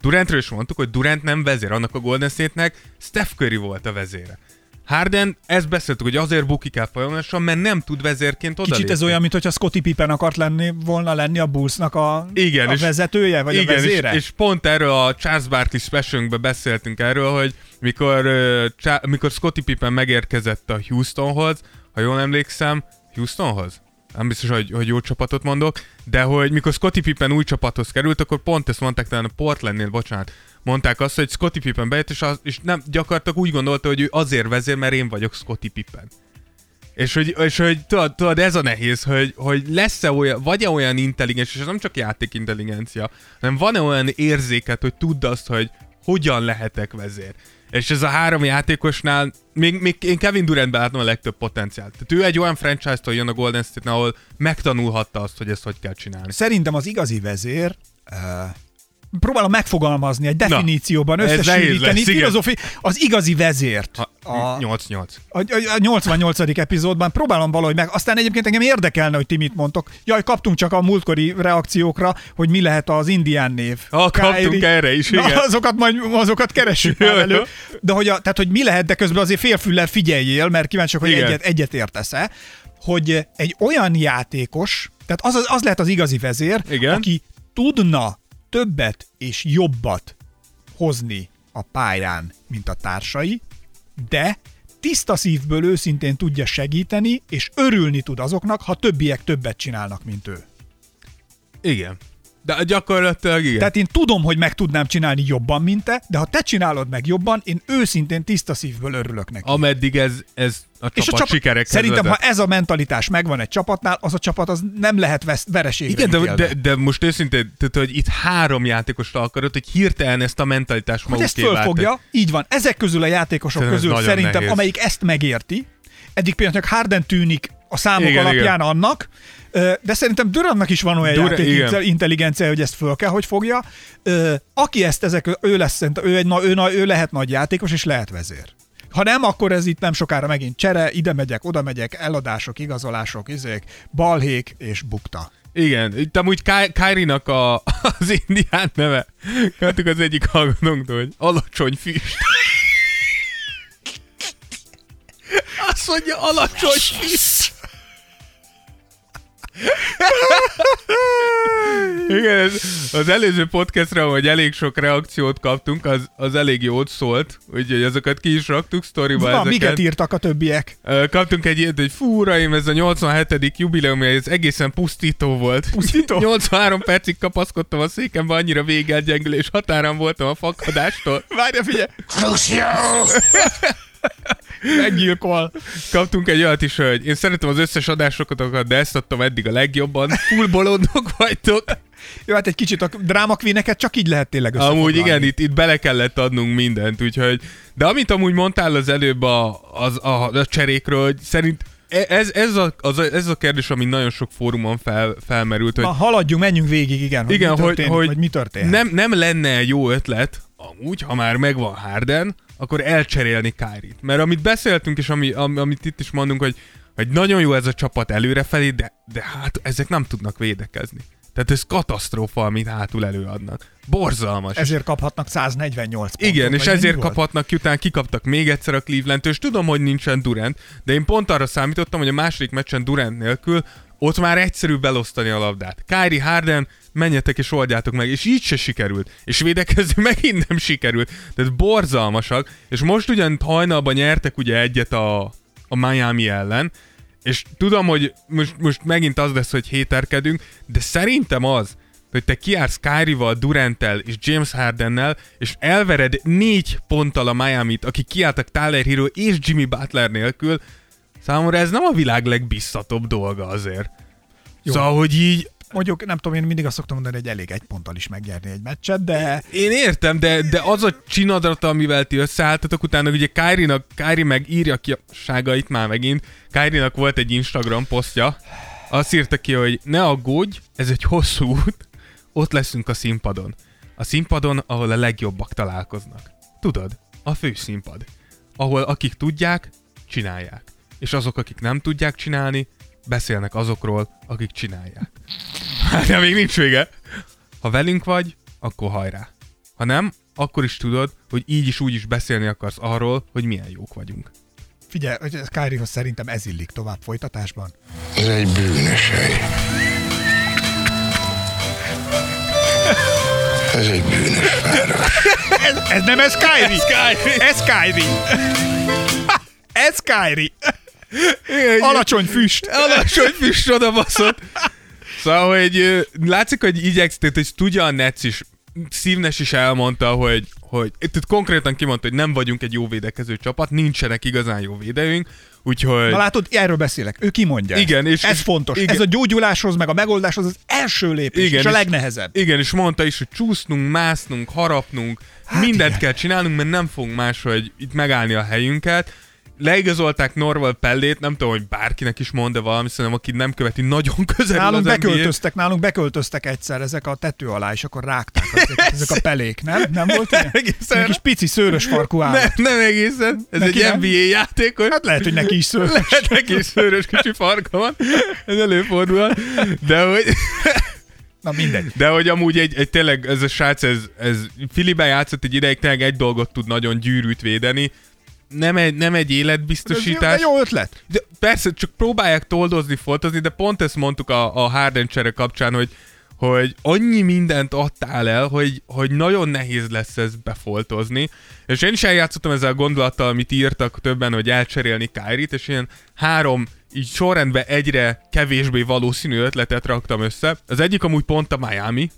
Durantről is mondtuk, hogy Durant nem vezér, annak a Golden State-nek Steph Curry volt a vezére. Harden, ezt beszéltük, hogy azért bukik el folyamatosan, mert nem tud vezérként oda Kicsit ez olyan, mintha Scottie Pippen akart lenni, volna lenni a Bullsnak a, Igen, a és- vezetője, vagy Igen, a vezére. és, és pont erről a Charles Barkley specialunkben beszéltünk erről, hogy mikor, uh, Chá- mikor Scottie Pippen megérkezett a Houstonhoz, ha jól emlékszem, Houstonhoz? Nem biztos, hogy, hogy jó csapatot mondok, de hogy mikor Scottie Pippen új csapathoz került, akkor pont ezt mondták talán a Portlandnél, bocsánat, mondták azt, hogy Scottie Pippen bejött, és, az, és nem, gyakorlatilag úgy gondolta, hogy ő azért vezér, mert én vagyok Scottie Pippen. És hogy, és hogy tudod, tudod, ez a nehéz, hogy, hogy lesz-e olyan, vagy-e olyan intelligens, és ez nem csak játékintelligencia, hanem van-e olyan érzéket, hogy tudd azt, hogy hogyan lehetek vezér. És ez a három játékosnál, még, még én Kevin Durantben látom a legtöbb potenciált. Tehát ő egy olyan franchise-tól jön a Golden State, ahol megtanulhatta azt, hogy ezt hogy kell csinálni. Szerintem az igazi vezér, próbálom megfogalmazni, egy definícióban, összesűríteni, filozofi, az igazi vezért. Ha, A, 8-8. a, a 88. epizódban próbálom valahogy meg. Aztán egyébként engem érdekelne, hogy ti mit mondtok. Jaj, kaptunk csak a múltkori reakciókra, hogy mi lehet az indián név. Ah, kaptunk Kyrie. erre is, Na, igen. azokat majd azokat keressük már elő. De hogy, a, tehát, hogy mi lehet, de közben azért félfüllel figyeljél, mert kíváncsiak, hogy Igen. egyet, egyet értesz-e, hogy egy olyan játékos, tehát az, az lehet az igazi vezér, Igen. aki tudna többet és jobbat hozni a pályán, mint a társai, de tiszta szívből őszintén tudja segíteni, és örülni tud azoknak, ha többiek többet csinálnak, mint ő. Igen. De gyakorlatilag igen. Tehát én tudom, hogy meg tudnám csinálni jobban, mint te, de ha te csinálod meg jobban, én őszintén tiszta szívből örülök neki. Ameddig ez, ez a csapat, és a csapat, sikerekhez szerintem, vezet. ha ez a mentalitás megvan egy csapatnál, az a csapat az nem lehet vesz, vereségre Igen, de, de, de most őszintén, tehát, hogy itt három játékosra akarod, hogy hirtelen ezt a mentalitást hogy ezt magukévá fölfogja, így van. Ezek közül a játékosok Szerintem közül szerintem, nehéz. amelyik ezt megérti, eddig például Harden tűnik a számok Igen, alapján annak, ö, de szerintem Durantnak is van olyan Dur- játék igen. intelligencia, hogy ezt föl kell, hogy fogja. Aki ezt, ezek, ő lesz, szerintem, ő, egy, ő, na- ő lehet nagy játékos, és lehet vezér. Ha nem, akkor ez itt nem sokára megint csere, ide megyek, oda megyek, eladások, igazolások, izék, balhék és bukta. Igen, itt amúgy Ky- Kyrie-nak a, az indián neve. Kaptuk az egyik hallgatónktól, hogy alacsony füst. Azt mondja, alacsony füst. Igen, ez, az előző podcastra, hogy elég sok reakciót kaptunk, az, az elég jót szólt, úgyhogy azokat ki is raktuk sztoriba Na, ezeket. miket írtak a többiek? Kaptunk egy ilyet, hogy fú, uraim, ez a 87. jubileum, ez egészen pusztító volt. Pusztító? 83 percig kapaszkodtam a székembe, annyira végelgyengülés határán voltam a fakadástól. Várja, figyelj! Meggyilkol. Kaptunk egy olyat is, hogy én szeretem az összes adásokat, de ezt adtam eddig a legjobban. Full bolondok vagytok. Jó, hát egy kicsit a dráma queeneket csak így lehet tényleg Amúgy igen, itt, itt bele kellett adnunk mindent, úgyhogy... De amit amúgy mondtál az előbb a, az, a, a cserékről, hogy szerint e- ez, ez, a, az, ez a kérdés, ami nagyon sok fórumon fel, felmerült, hogy Na, haladjunk, menjünk végig, igen, hogy igen, mi hogy, történik, hogy vagy mi történt. Nem, nem lenne jó ötlet, amúgy, ha már megvan Harden, akkor elcserélni Kyrie-t. Mert amit beszéltünk, és ami, am, amit itt is mondunk, hogy, hogy nagyon jó ez a csapat előrefelé, de, de hát ezek nem tudnak védekezni. Tehát ez katasztrófa, amit hátul előadnak. Borzalmas. Ezért kaphatnak 148 pontot. Igen, és ezért kaphatnak ki, utána kikaptak még egyszer a cleveland és tudom, hogy nincsen Durant, de én pont arra számítottam, hogy a második meccsen Durant nélkül ott már egyszerű belosztani a labdát. Kyrie Harden, menjetek és oldjátok meg, és így se sikerült. És védekezni megint nem sikerült. Tehát borzalmasak, és most ugyan hajnalban nyertek ugye egyet a, a Miami ellen, és tudom, hogy most, most megint az lesz, hogy héterkedünk, de szerintem az, hogy te kiársz Kyrie-val, Duranttel és James Hardennel, és elvered négy ponttal a Miami-t, akik kiálltak Tyler Hero és Jimmy Butler nélkül, számomra ez nem a világ legbiztatóbb dolga azért. Jó. Szóval, hogy így Mondjuk, nem tudom, én mindig azt szoktam mondani, hogy elég egy ponttal is megnyerni egy meccset, de... Én értem, de, de az a csinadrata, amivel ti összeálltatok, utána ugye Kyrie-nak, Kyrie meg írja ki a ságait már megint. Kyrie-nak volt egy Instagram posztja, azt írta ki, hogy ne aggódj, ez egy hosszú út, ott leszünk a színpadon. A színpadon, ahol a legjobbak találkoznak. Tudod, a főszínpad. Ahol akik tudják, csinálják. És azok, akik nem tudják csinálni, beszélnek azokról, akik csinálják. Hát, még nincs vége. Ha velünk vagy, akkor hajrá. Ha nem, akkor is tudod, hogy így is úgy is beszélni akarsz arról, hogy milyen jók vagyunk. Figyelj, hogy ez Kárihoz szerintem ez illik tovább folytatásban. Ez egy bűnös hely. Ez egy bűnös város. Ez, ez nem ez Kyrie. Ez Kyrie. Ez Kyrie. Alacsony füst. Alacsony füst oda baszott. Szóval, hogy látszik, hogy igyekszik, tehát, hogy tudja a Netsz is, Szívnes is elmondta, hogy, hogy tehát konkrétan kimondta, hogy nem vagyunk egy jó védekező csapat, nincsenek igazán jó védőink, úgyhogy... Na látod, erről beszélek. Ő kimondja. Igen, és- ez fontos. igen. Ez a gyógyuláshoz, meg a megoldáshoz az első lépés, igen, és a legnehezebb. Igen, és mondta is, hogy csúsznunk, másznunk, harapnunk, hát mindent igen. kell csinálnunk, mert nem fogunk máshogy itt megállni a helyünket. Leigazolták Norval Pellét, nem tudom, hogy bárkinek is mond de valami, szerintem aki nem követi nagyon közel Nálunk beköltöztek, nálunk beköltöztek egyszer ezek a tető alá, és akkor rágták ezek, ezek a pelék, nem? Nem volt ilyen? Egészen. Egy kis pici szőrös farkú állat. Ne, nem egészen, ez Neki egy nem? NBA játékos. Hát lehet, hogy neki is szőrös. Lehet neki is szőrös kicsi farka van, ez előfordul. De hogy, Na mindegy. de hogy amúgy egy, egy tényleg ez a srác, ez, ez Filiben játszott egy ideig, tényleg egy dolgot tud nagyon gyűrűt védeni, nem egy, nem egy Ez jó, életbiztosítás. jó ötlet. De persze, csak próbálják toldozni, foltozni, de pont ezt mondtuk a, a Harden csere kapcsán, hogy, hogy annyi mindent adtál el, hogy, hogy nagyon nehéz lesz ez befoltozni. És én is eljátszottam ezzel a gondolattal, amit írtak többen, hogy elcserélni Kyrie-t, és ilyen három így sorrendben egyre kevésbé valószínű ötletet raktam össze. Az egyik amúgy pont a Miami,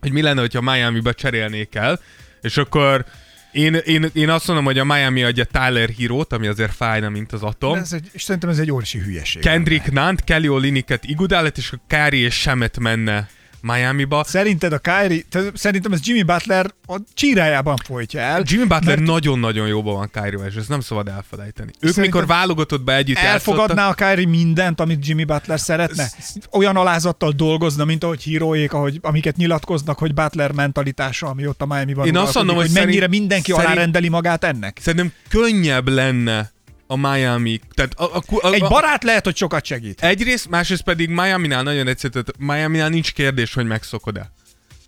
hogy mi lenne, hogyha Miami-ba cserélnék el, és akkor én, én, én azt mondom, hogy a Miami adja Tyler Hero-t, ami azért fájna, mint az atom. Ez egy, és szerintem ez egy óriási hülyeség. Kendrick Nant, Kelly Oliniket Igudalet, és a Kári és Semet menne Miami-ba. Szerinted a Kyrie, te, szerintem ez Jimmy Butler a csírájában folytja el. Jimmy Butler mert nagyon-nagyon jóban van Kyrie és ezt nem szabad elfelejteni. Ők Szerintem mikor válogatottba együtt Elfogadná játszottak, a Kyrie mindent, amit Jimmy Butler szeretne? Olyan alázattal dolgozna, mint ahogy híróék, ahogy, amiket nyilatkoznak, hogy Butler mentalitása, ami ott a Miami-ban Én azt mondom, hogy mennyire szerint- mindenki szerint- alárendeli magát ennek. Szerintem könnyebb lenne a Miami. Tehát a, a, a, Egy a, barát lehet, hogy sokat segít. Egyrészt, másrészt pedig Miami-nál nagyon egyszerű, tehát Miami-nál nincs kérdés, hogy megszokod-e.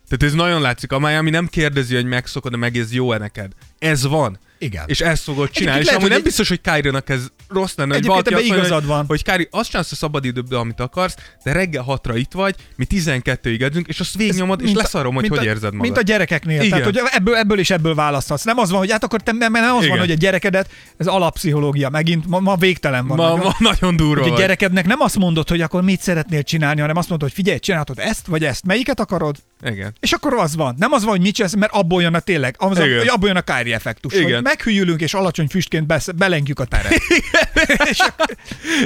Tehát ez nagyon látszik, a Miami nem kérdezi, hogy megszokod-e, meg ez jó-e neked. Ez van. Igen. És ezt fogod csinálni. És lehet, amúgy nem egy- biztos, hogy Kyrie-nak ez rossz lenne, hogy Egyébként valaki azt mondja, igazad van. hogy Kyrie, azt csinálsz a szabadidőből, amit akarsz, de reggel hatra itt vagy, mi 12-ig edzünk, és azt végignyomod, és a- leszarom, hogy mint hogy a, érzed magad. Mint a gyerekeknél. Igen. Tehát, hogy ebből, ebből és ebből választhatsz. Nem az van, hogy hát akkor te, mert nem az Igen. van, hogy a gyerekedet, ez alappszichológia megint, ma, ma végtelen van. ma, nagyon. ma nagyon durva hogy a gyerekednek nem azt mondod, hogy akkor mit szeretnél csinálni, hanem azt mondod, hogy figyelj, csinálhatod ezt vagy ezt, melyiket akarod? Igen. És akkor az van. Nem az van, hogy mit csinálsz, mert abból jön a tényleg, az a, abból jön a Kyrie effektus. Igen. Meghűlünk és alacsony füstként besz, belengjük a teret.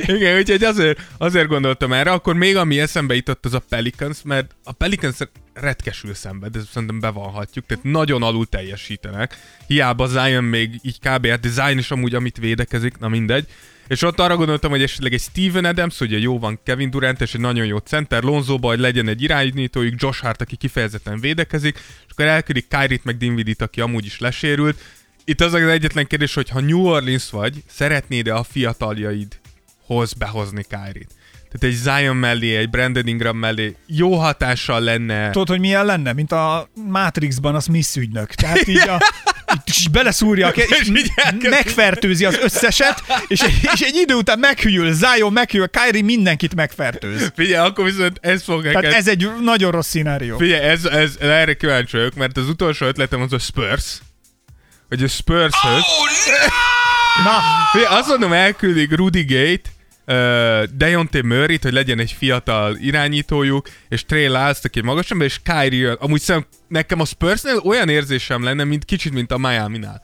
Igen, úgyhogy azért, azért gondoltam erre, akkor még ami eszembe jutott az a Pelicans, mert a Pelicans retkesül szembe, de szerintem bevallhatjuk, tehát nagyon alul teljesítenek. Hiába Zion még így kb. Hát Zion is amúgy, amit védekezik, na mindegy. És ott arra gondoltam, hogy esetleg egy Steven Adams, ugye jó van Kevin Durant, és egy nagyon jó center, Lonzóba, hogy legyen egy irányítójuk, Josh Hart, aki kifejezetten védekezik, és akkor elküldik Kyrie-t meg Dinvidit, aki amúgy is lesérült. Itt az az egyetlen kérdés, hogy ha New Orleans vagy, szeretnéd-e a fiataljaidhoz behozni Kyrie-t? Tehát egy Zion mellé, egy Brandon Ingram mellé jó hatással lenne. tudod, hogy milyen lenne? Mint a Matrixban a Smith ügynök. Tehát így a, és beleszúrja, és így megfertőzi az összeset, és, és egy idő után meghűl, Zion meghűl, Kyrie mindenkit megfertőz. Figyelj, akkor viszont ez fog Tehát neked... ez egy nagyon rossz szenárió. Figyelj, ez, ez, erre kíváncsi vagyok, mert az utolsó ötletem az a Spurs. Hogy a spurs Na, Figyelj, azt mondom, elküldik Rudy Gate, uh, Deontay Murray-t, hogy legyen egy fiatal irányítójuk, és Trey Lyles, aki magas ember, és Kyrie. Amúgy szerintem nekem a Spursnél olyan érzésem lenne, mint kicsit, mint a Miami-nál.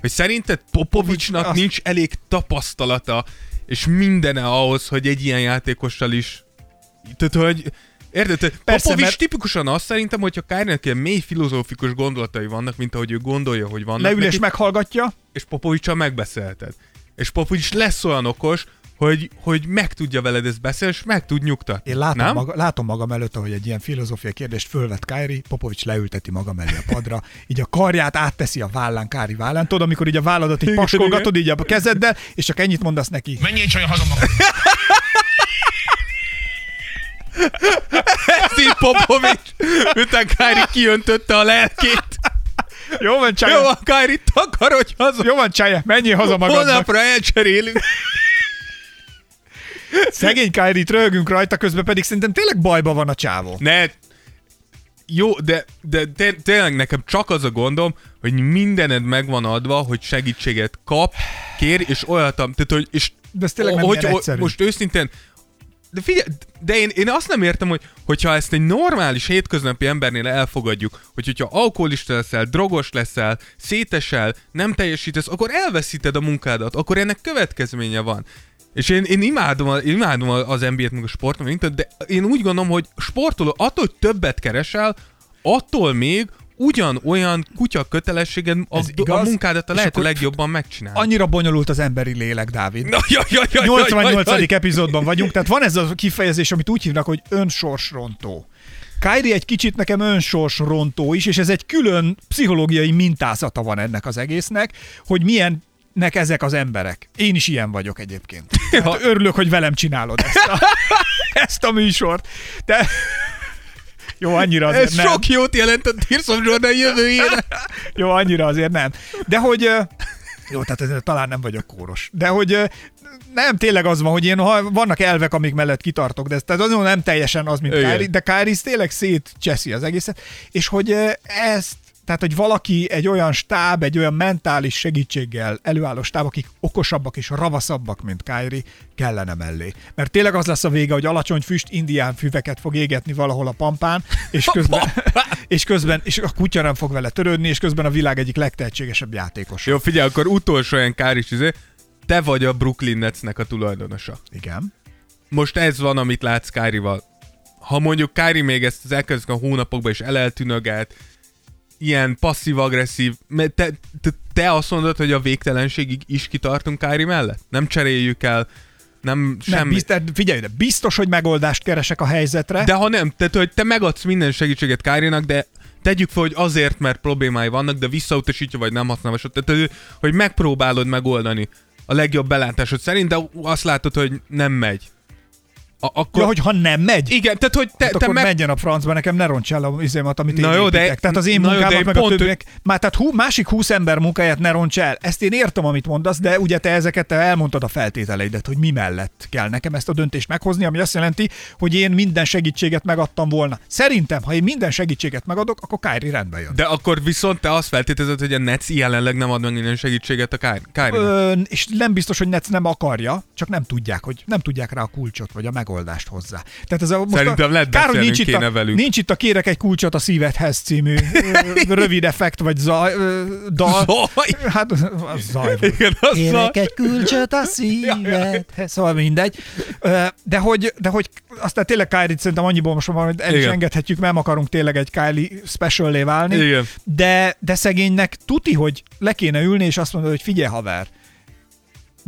Hogy szerinted Popovicsnak Azt- nincs elég tapasztalata, és mindene ahhoz, hogy egy ilyen játékossal is... Tehát, hogy Érted? Persze, Popovics mert- tipikusan azt szerintem, hogyha Kyrie-nek ilyen mély filozófikus gondolatai vannak, mint ahogy ő gondolja, hogy vannak leül és meghallgatja. és Popovicsal megbeszélted. És Popovics lesz olyan okos, hogy, hogy meg tudja veled ezt beszélni, és meg tud nyugtatni. Én látom, nem? maga, látom magam előtt, ahogy egy ilyen filozófiai kérdést fölvet Kári, Popovics leülteti maga mellé a padra, így a karját átteszi a vállán Kári vállán. Tudod, amikor így a válladat így paskolgatod így a kezeddel, és csak ennyit mondasz neki. Menjél csak haza magad. Ez így Popovics, miután Kyrie kiöntötte a lelkét. Jó van, Jó, csája, a Kyrie takarodj haza. jó van, csája, menjél haza magadnak. Holnapra elcserélünk. Szegény Kyrie-t röhögünk rajta, közben pedig szerintem tényleg bajba van a csávó. Ne, jó, de, de té- tényleg nekem csak az a gondom, hogy mindened megvan adva, hogy segítséget kap, kér, és olyat, tehát, hogy, és De ez tényleg nem hogy, hogy- egyszerű. most őszintén, de figyelj, de én, én azt nem értem, hogy hogyha ezt egy normális hétköznapi embernél elfogadjuk, hogy hogyha alkoholista leszel, drogos leszel, szétesel, nem teljesítesz, akkor elveszíted a munkádat, akkor ennek következménye van. És én, én imádom, én imádom az NBA-t, meg a sportot, de én úgy gondolom, hogy sportoló, attól, hogy többet keresel, attól még ugyanolyan kutya kötelességed a, Ez a igaz, munkádat a lehető legjobban megcsinálni. Annyira bonyolult az emberi lélek, Dávid. Na, jaj, jaj, jaj, 88. jaj, jaj. epizódban vagyunk, tehát van ez a kifejezés, amit úgy hívnak, hogy önsorsrontó. Kyrie egy kicsit nekem önsorsrontó is, és ez egy külön pszichológiai mintázata van ennek az egésznek, hogy milyen nek ezek az emberek. Én is ilyen vagyok egyébként. Hát örülök, hogy velem csinálod ezt a, ezt a műsort. De jó, annyira azért Ez nem. sok jót jelent a Tears of Jordan jövőjére. Jó, annyira azért nem. De hogy... Jó, tehát ez, talán nem vagyok kóros. De hogy nem, tényleg az van, hogy én, ha vannak elvek, amik mellett kitartok, de ez tehát azon nem teljesen az, mint. Kyrie, de Kyrie tényleg szétcseszi az egészet, és hogy ezt tehát, hogy valaki, egy olyan stáb, egy olyan mentális segítséggel előálló stáb, akik okosabbak és ravaszabbak, mint Kyrie, kellene mellé. Mert tényleg az lesz a vége, hogy alacsony füst indián füveket fog égetni valahol a pampán, és közben, és közben és a kutya nem fog vele törődni, és közben a világ egyik legtehetségesebb játékos. Jó, figyelj, akkor utolsó olyan kár is, izé, te vagy a Brooklyn Netsnek a tulajdonosa. Igen. Most ez van, amit látsz Kyrie-val. Ha mondjuk Kyrie még ezt az a hónapokban is eleltűnögelt, ilyen passzív-agresszív, mert te, te, te azt mondod, hogy a végtelenségig is kitartunk Kyrie mellett? Nem cseréljük el, nem Nem, semmi. biztos, figyelj, de biztos, hogy megoldást keresek a helyzetre. De ha nem, tehát hogy te megadsz minden segítséget Kárinak, de tegyük fel, hogy azért, mert problémái vannak, de visszautasítja, vagy nem használva, tehát hogy megpróbálod megoldani a legjobb belátásod szerint, de azt látod, hogy nem megy. A, akkor... Ja, hogy ha nem megy, Igen, tehát hogy te, hát te akkor meg... menjen a francba, nekem ne roncs el a üzémat, amit én Na jó, de- építek. Tehát az én jó, de munkámat, én meg a pont, többiek. Már tehát hú, másik húsz ember munkáját ne roncs el. Ezt én értem, amit mondasz, de ugye te ezeket te elmondtad a feltételeidet, hogy mi mellett kell nekem ezt a döntést meghozni, ami azt jelenti, hogy én minden segítséget megadtam volna. Szerintem, ha én minden segítséget megadok, akkor Kyrie rendbe jön. De akkor viszont te azt feltételezed, hogy a Nets jelenleg nem ad meg minden segítséget a Kárinak. Ö, és nem biztos, hogy Netsz nem akarja, csak nem tudják, hogy nem tudják rá a kulcsot vagy a megoldást hozzá. Tehát ez a, most Szerintem lehet kár, hogy nincs itt, a, velük. nincs itt a kérek egy kulcsot a szívedhez című rövid effekt vagy zaj, dal. Zaj! Hát az zaj. Igen, az Kérek szar. egy kulcsot a szívedhez. Szóval mindegy. De hogy, de hogy aztán tényleg Kyrie-t szerintem annyiból most már el is Igen. engedhetjük, mert nem akarunk tényleg egy Kylie special válni. Igen. De, de szegénynek tuti, hogy le kéne ülni, és azt mondod, hogy figyelj haver,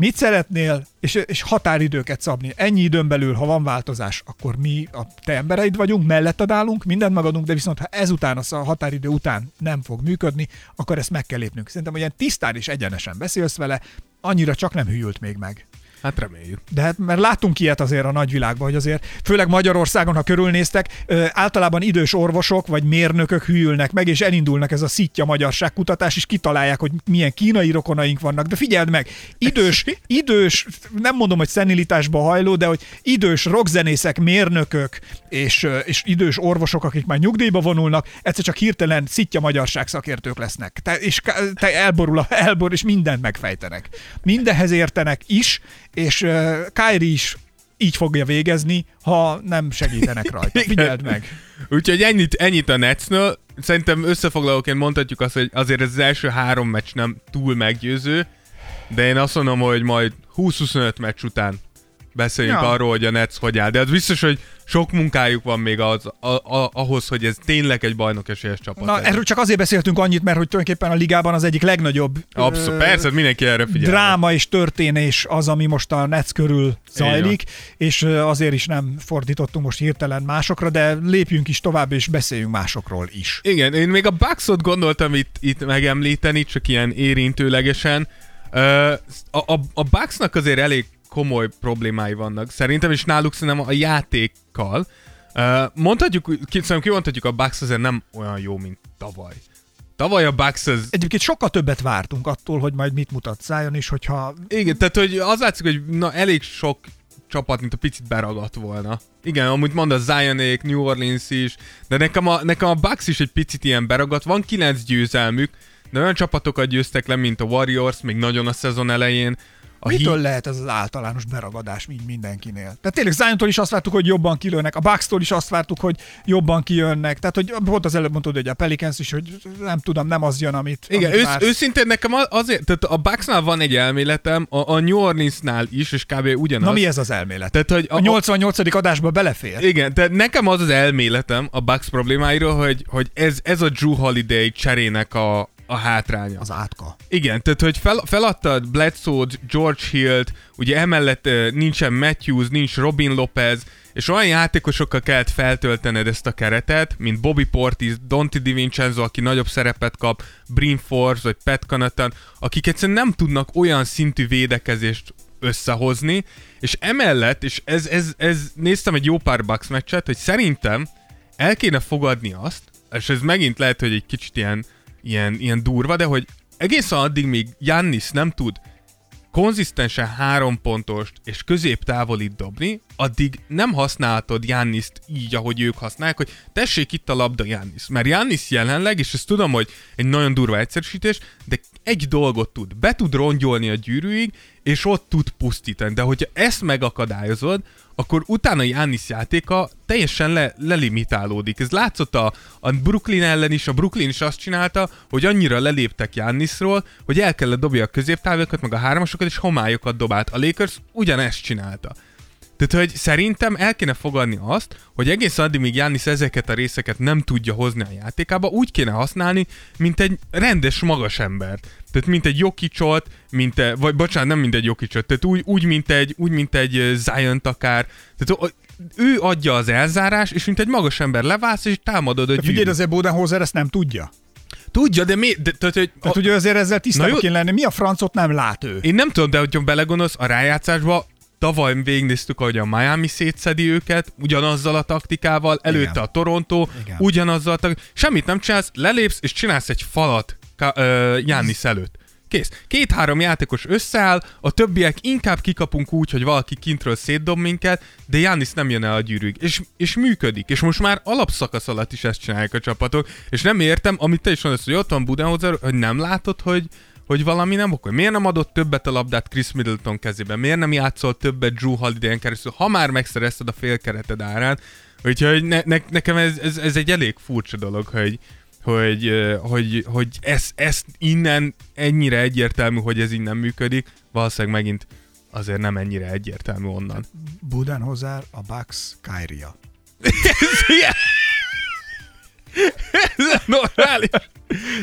mit szeretnél, és, és határidőket szabni. Ennyi időn belül, ha van változás, akkor mi a te embereid vagyunk, melletted állunk, mindent megadunk, de viszont ha ezután, a határidő után nem fog működni, akkor ezt meg kell lépnünk. Szerintem, hogy ilyen tisztán és egyenesen beszélsz vele, annyira csak nem hűlt még meg. Hát reméljük. De hát, mert látunk ilyet azért a nagyvilágban, hogy azért, főleg Magyarországon, ha körülnéztek, általában idős orvosok vagy mérnökök hűlnek meg, és elindulnak ez a szitja magyarság kutatás, és kitalálják, hogy milyen kínai rokonaink vannak. De figyeld meg, idős, idős, nem mondom, hogy szenilitásba hajló, de hogy idős rockzenészek, mérnökök és, és idős orvosok, akik már nyugdíjba vonulnak, egyszer csak hirtelen szitja magyarság szakértők lesznek. Te, és te elborul, a, elbor, és mindent megfejtenek. Mindenhez értenek is, és uh, Kyrie is így fogja végezni, ha nem segítenek rajta. Figyeld meg. Úgyhogy ennyit, ennyit a Netsnől. Szerintem összefoglalóként mondhatjuk azt, hogy azért ez az első három meccs nem túl meggyőző, de én azt mondom, hogy majd 20-25 meccs után beszéljünk Ja. arról, hogy a Nets hogy áll. De az biztos, hogy sok munkájuk van még az, a, a, ahhoz, hogy ez tényleg egy bajnok esélyes csapat. Na, legyen. erről csak azért beszéltünk annyit, mert hogy tulajdonképpen a ligában az egyik legnagyobb Abszolút, ö, persze, mindenki erre figyel. dráma és történés az, ami most a Nets körül zajlik, és azért is nem fordítottunk most hirtelen másokra, de lépjünk is tovább, és beszéljünk másokról is. Igen, én még a Bucksot gondoltam itt, itt megemlíteni, csak ilyen érintőlegesen. A, a, a Bucksnak azért elég komoly problémái vannak. Szerintem, és náluk szerintem a játékkal. Mondhatjuk, szerintem kimondhatjuk, a Bucks azért nem olyan jó, mint tavaly. Tavaly a Bucks az... Egyébként sokkal többet vártunk attól, hogy majd mit mutat Zion is, hogyha Igen, tehát hogy az látszik, hogy na, elég sok csapat, mint a picit beragadt volna. Igen, amúgy mond a Zionék, New Orleans is, de nekem a, nekem a Bucks is egy picit ilyen beragadt. Van kilenc győzelmük, de olyan csapatokat győztek le, mint a Warriors, még nagyon a szezon elején. A Mitől Heat- lehet ez az általános beragadás mind mindenkinél? Tehát tényleg Ziontól is azt vártuk, hogy jobban kilőnek, a Bucks-tól is azt vártuk, hogy jobban kijönnek. Tehát, hogy pont az előbb mondtad, hogy a Pelicans is, hogy nem tudom, nem az jön, amit, Igen, amit ősz, vársz. őszintén nekem a- azért, tehát a Bucksnál van egy elméletem, a, a New Orleansnál is, és kb. ugyanaz. Na mi ez az elmélet? Tehát, hogy A 88. adásba belefér. Igen, tehát nekem az az elméletem a Bucks problémáiról, hogy, hogy ez, ez a Drew Holiday cserének a, a hátránya. Az átka. Igen, tehát hogy fel, feladtad Bledsoe-t, George Hill-t, ugye emellett nincsen Matthews, nincs Robin Lopez, és olyan játékosokkal kellett feltöltened ezt a keretet, mint Bobby Portis, Dante DiVincenzo, aki nagyobb szerepet kap, Brin Force vagy Pat Connaughton, akik egyszerűen nem tudnak olyan szintű védekezést összehozni, és emellett, és ez, ez, ez néztem egy jó pár Bucks meccset, hogy szerintem el kéne fogadni azt, és ez megint lehet, hogy egy kicsit ilyen, ilyen, ilyen durva, de hogy egészen addig, míg Jannis nem tud konzisztensen három pontost és középtávolit dobni, addig nem használhatod Janniszt így, ahogy ők használják, hogy tessék itt a labda Jannis. Mert Jannis jelenleg, és ezt tudom, hogy egy nagyon durva egyszerűsítés, de egy dolgot tud. Be tud rongyolni a gyűrűig, és ott tud pusztítani. De hogyha ezt megakadályozod, akkor utána Jannis játéka teljesen le, lelimitálódik. Ez látszott a, a Brooklyn ellen is, a Brooklyn is azt csinálta, hogy annyira leléptek Jannisról, hogy el kellett dobja a középtávokat, meg a hármasokat, és homályokat dobált. A Lakers ugyanezt csinálta. Tehát, hogy szerintem el kéne fogadni azt, hogy egész addig, míg Jánisz ezeket a részeket nem tudja hozni a játékába, úgy kéne használni, mint egy rendes magas ember. Tehát mint egy Jokicsot, mint egy, vagy bocsánat, nem mint egy Jokicsot, tehát úgy, úgy, mint egy, úgy, mint egy Zion akár. Tehát ő adja az elzárás, és mint egy magas ember leválsz, és támadod a De figyelj, gyűrűt. azért Bodenholzer ezt nem tudja. Tudja, de mi? De, tehát, hogy Tehát ugye azért ezzel tisztában kéne lenni. Mi a francot nem lát ő? Én nem tudom, de hogyha belegondolsz a rájátszásba, tavaly végignéztük, hogy a Miami szétszedi őket, ugyanazzal a taktikával, előtte Igen. a Toronto, Igen. ugyanazzal a taktikával. Semmit nem csinálsz, lelépsz, és csinálsz egy falat Giannis előtt. Kész. Két-három játékos összeáll, a többiek inkább kikapunk úgy, hogy valaki kintről szétdob minket, de Giannis nem jön el a gyűrűig. És, és működik. És most már alapszakasz alatt is ezt csinálják a csapatok. És nem értem, amit te is mondasz, hogy ott van Budenholzer, hogy nem látod, hogy, hogy valami nem okoly. Miért nem adott többet a labdát Chris Middleton kezébe? Miért nem játszol többet Drew Holiday-en keresztül, ha már megszerezted a félkereted árán? Úgyhogy ne, ne, nekem ez, ez, ez, egy elég furcsa dolog, hogy, hogy, hogy, hogy ez, ez innen ennyire egyértelmű, hogy ez innen működik, valószínűleg megint azért nem ennyire egyértelmű onnan. Budenholzer, a Bucks, Kyria. Igen. ez normális.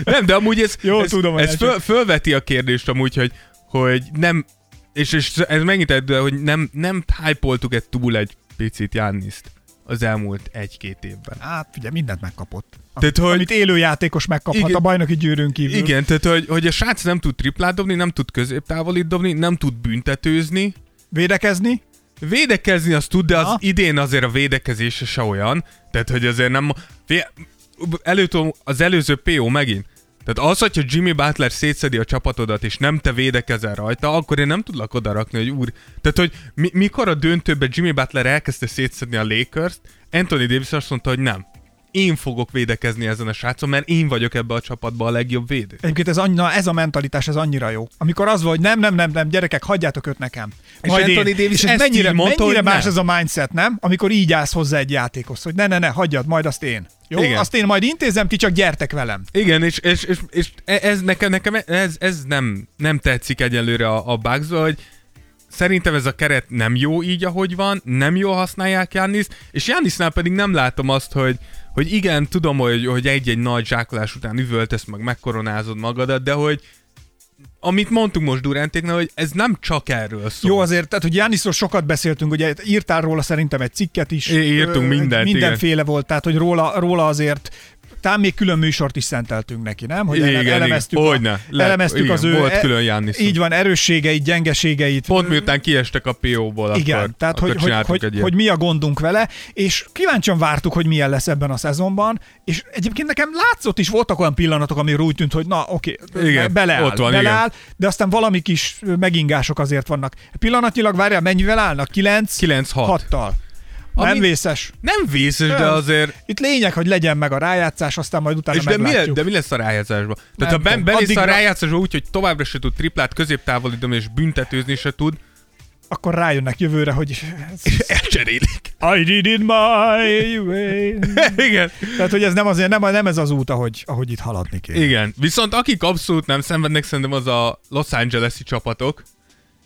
Nem, de amúgy ez, Jó, ez, tudom, ez föl, fölveti a kérdést amúgy, hogy, hogy nem, és, és ez megint egy, hogy nem, nem hype egy túl egy picit Janniszt az elmúlt egy-két évben. Hát figyelj, mindent megkapott. Tehát, Amit, hogy- amit élő játékos megkaphat Igen. a bajnoki gyűrűn kívül. Igen, tehát hogy, hogy a srác nem tud triplát dobni, nem tud középtávolit dobni, nem tud büntetőzni, Védekezni? Védekezni azt tud, de az Aha. idén azért a védekezése se olyan. Tehát, hogy azért nem... Előtt, az előző PO megint. Tehát az, hogyha Jimmy Butler szétszedi a csapatodat, és nem te védekezel rajta, akkor én nem tudlak oda rakni, hogy úr... Tehát, hogy mi, mikor a döntőben Jimmy Butler elkezdte szétszedni a Lakers-t, Anthony Davis azt mondta, hogy nem. Én fogok védekezni ezen a srácon, mert én vagyok ebbe a csapatban a legjobb védő. Egyébként ez, annyira, ez a mentalitás, ez annyira jó. Amikor az van, hogy nem, nem, nem, nem, gyerekek, hagyjátok őt nekem. És Anthony Davis és ez mennyire, mondta, mennyire más nem. ez a mindset, nem? Amikor így állsz hozzá egy játékhoz, hogy ne, ne, ne, hagyjad, majd azt én. Jó, Igen. azt én majd intézem, ti csak gyertek velem. Igen, és, és, és, és ez nekem, nekem ez, ez nem, nem tetszik egyelőre a, a bugs hogy szerintem ez a keret nem jó így, ahogy van, nem jól használják Jannis, és Jannisnál pedig nem látom azt, hogy, hogy igen, tudom, hogy, hogy egy-egy nagy zsákolás után üvöltesz, meg megkoronázod magadat, de hogy amit mondtunk most Durantéknál, hogy ez nem csak erről szól. Jó, azért, tehát, hogy Jániszról sokat beszéltünk, ugye írtál róla szerintem egy cikket is. I- írtunk mindent, Mindenféle volt, tehát, hogy róla, róla azért talán még külön műsort is szenteltünk neki, nem? Hogy Igen, elemeztük, igen. Hogyne. Le- elemeztük igen, az ő... volt külön Giannisunk. Így van, erősségeit, gyengeségeit. Pont miután kiestek a PO-ból, Igen, akkor, tehát akkor hogy, hogy, hogy, hogy mi a gondunk vele, és kíváncsian vártuk, hogy milyen lesz ebben a szezonban, és egyébként nekem látszott is, voltak olyan pillanatok, amire úgy tűnt, hogy na oké, Igen, beleáll, ott van, beleáll de aztán valami kis megingások azért vannak. Pillanatnyilag várjál, mennyivel állnak? 9? 9-6. 6-tal. Nem Ami- vészes. Nem vészes, de Nem. azért Itt lényeg, hogy legyen meg a rájátszás, aztán majd utána És de mi, le, de mi lesz a rájátszásban? Tehát Nem ha ben, bemész a rájátszásba úgy, hogy továbbra se tud triplát középtávolítani és büntetőzni se tud, Akkor rájönnek jövőre, hogy elcserélik. I did it my way. Igen. Tehát, hogy ez nem, azért, nem, nem ez az út, ahogy, ahogy itt haladni kéne. Igen. Viszont akik abszolút nem szenvednek, szerintem az a Los Angeles-i csapatok,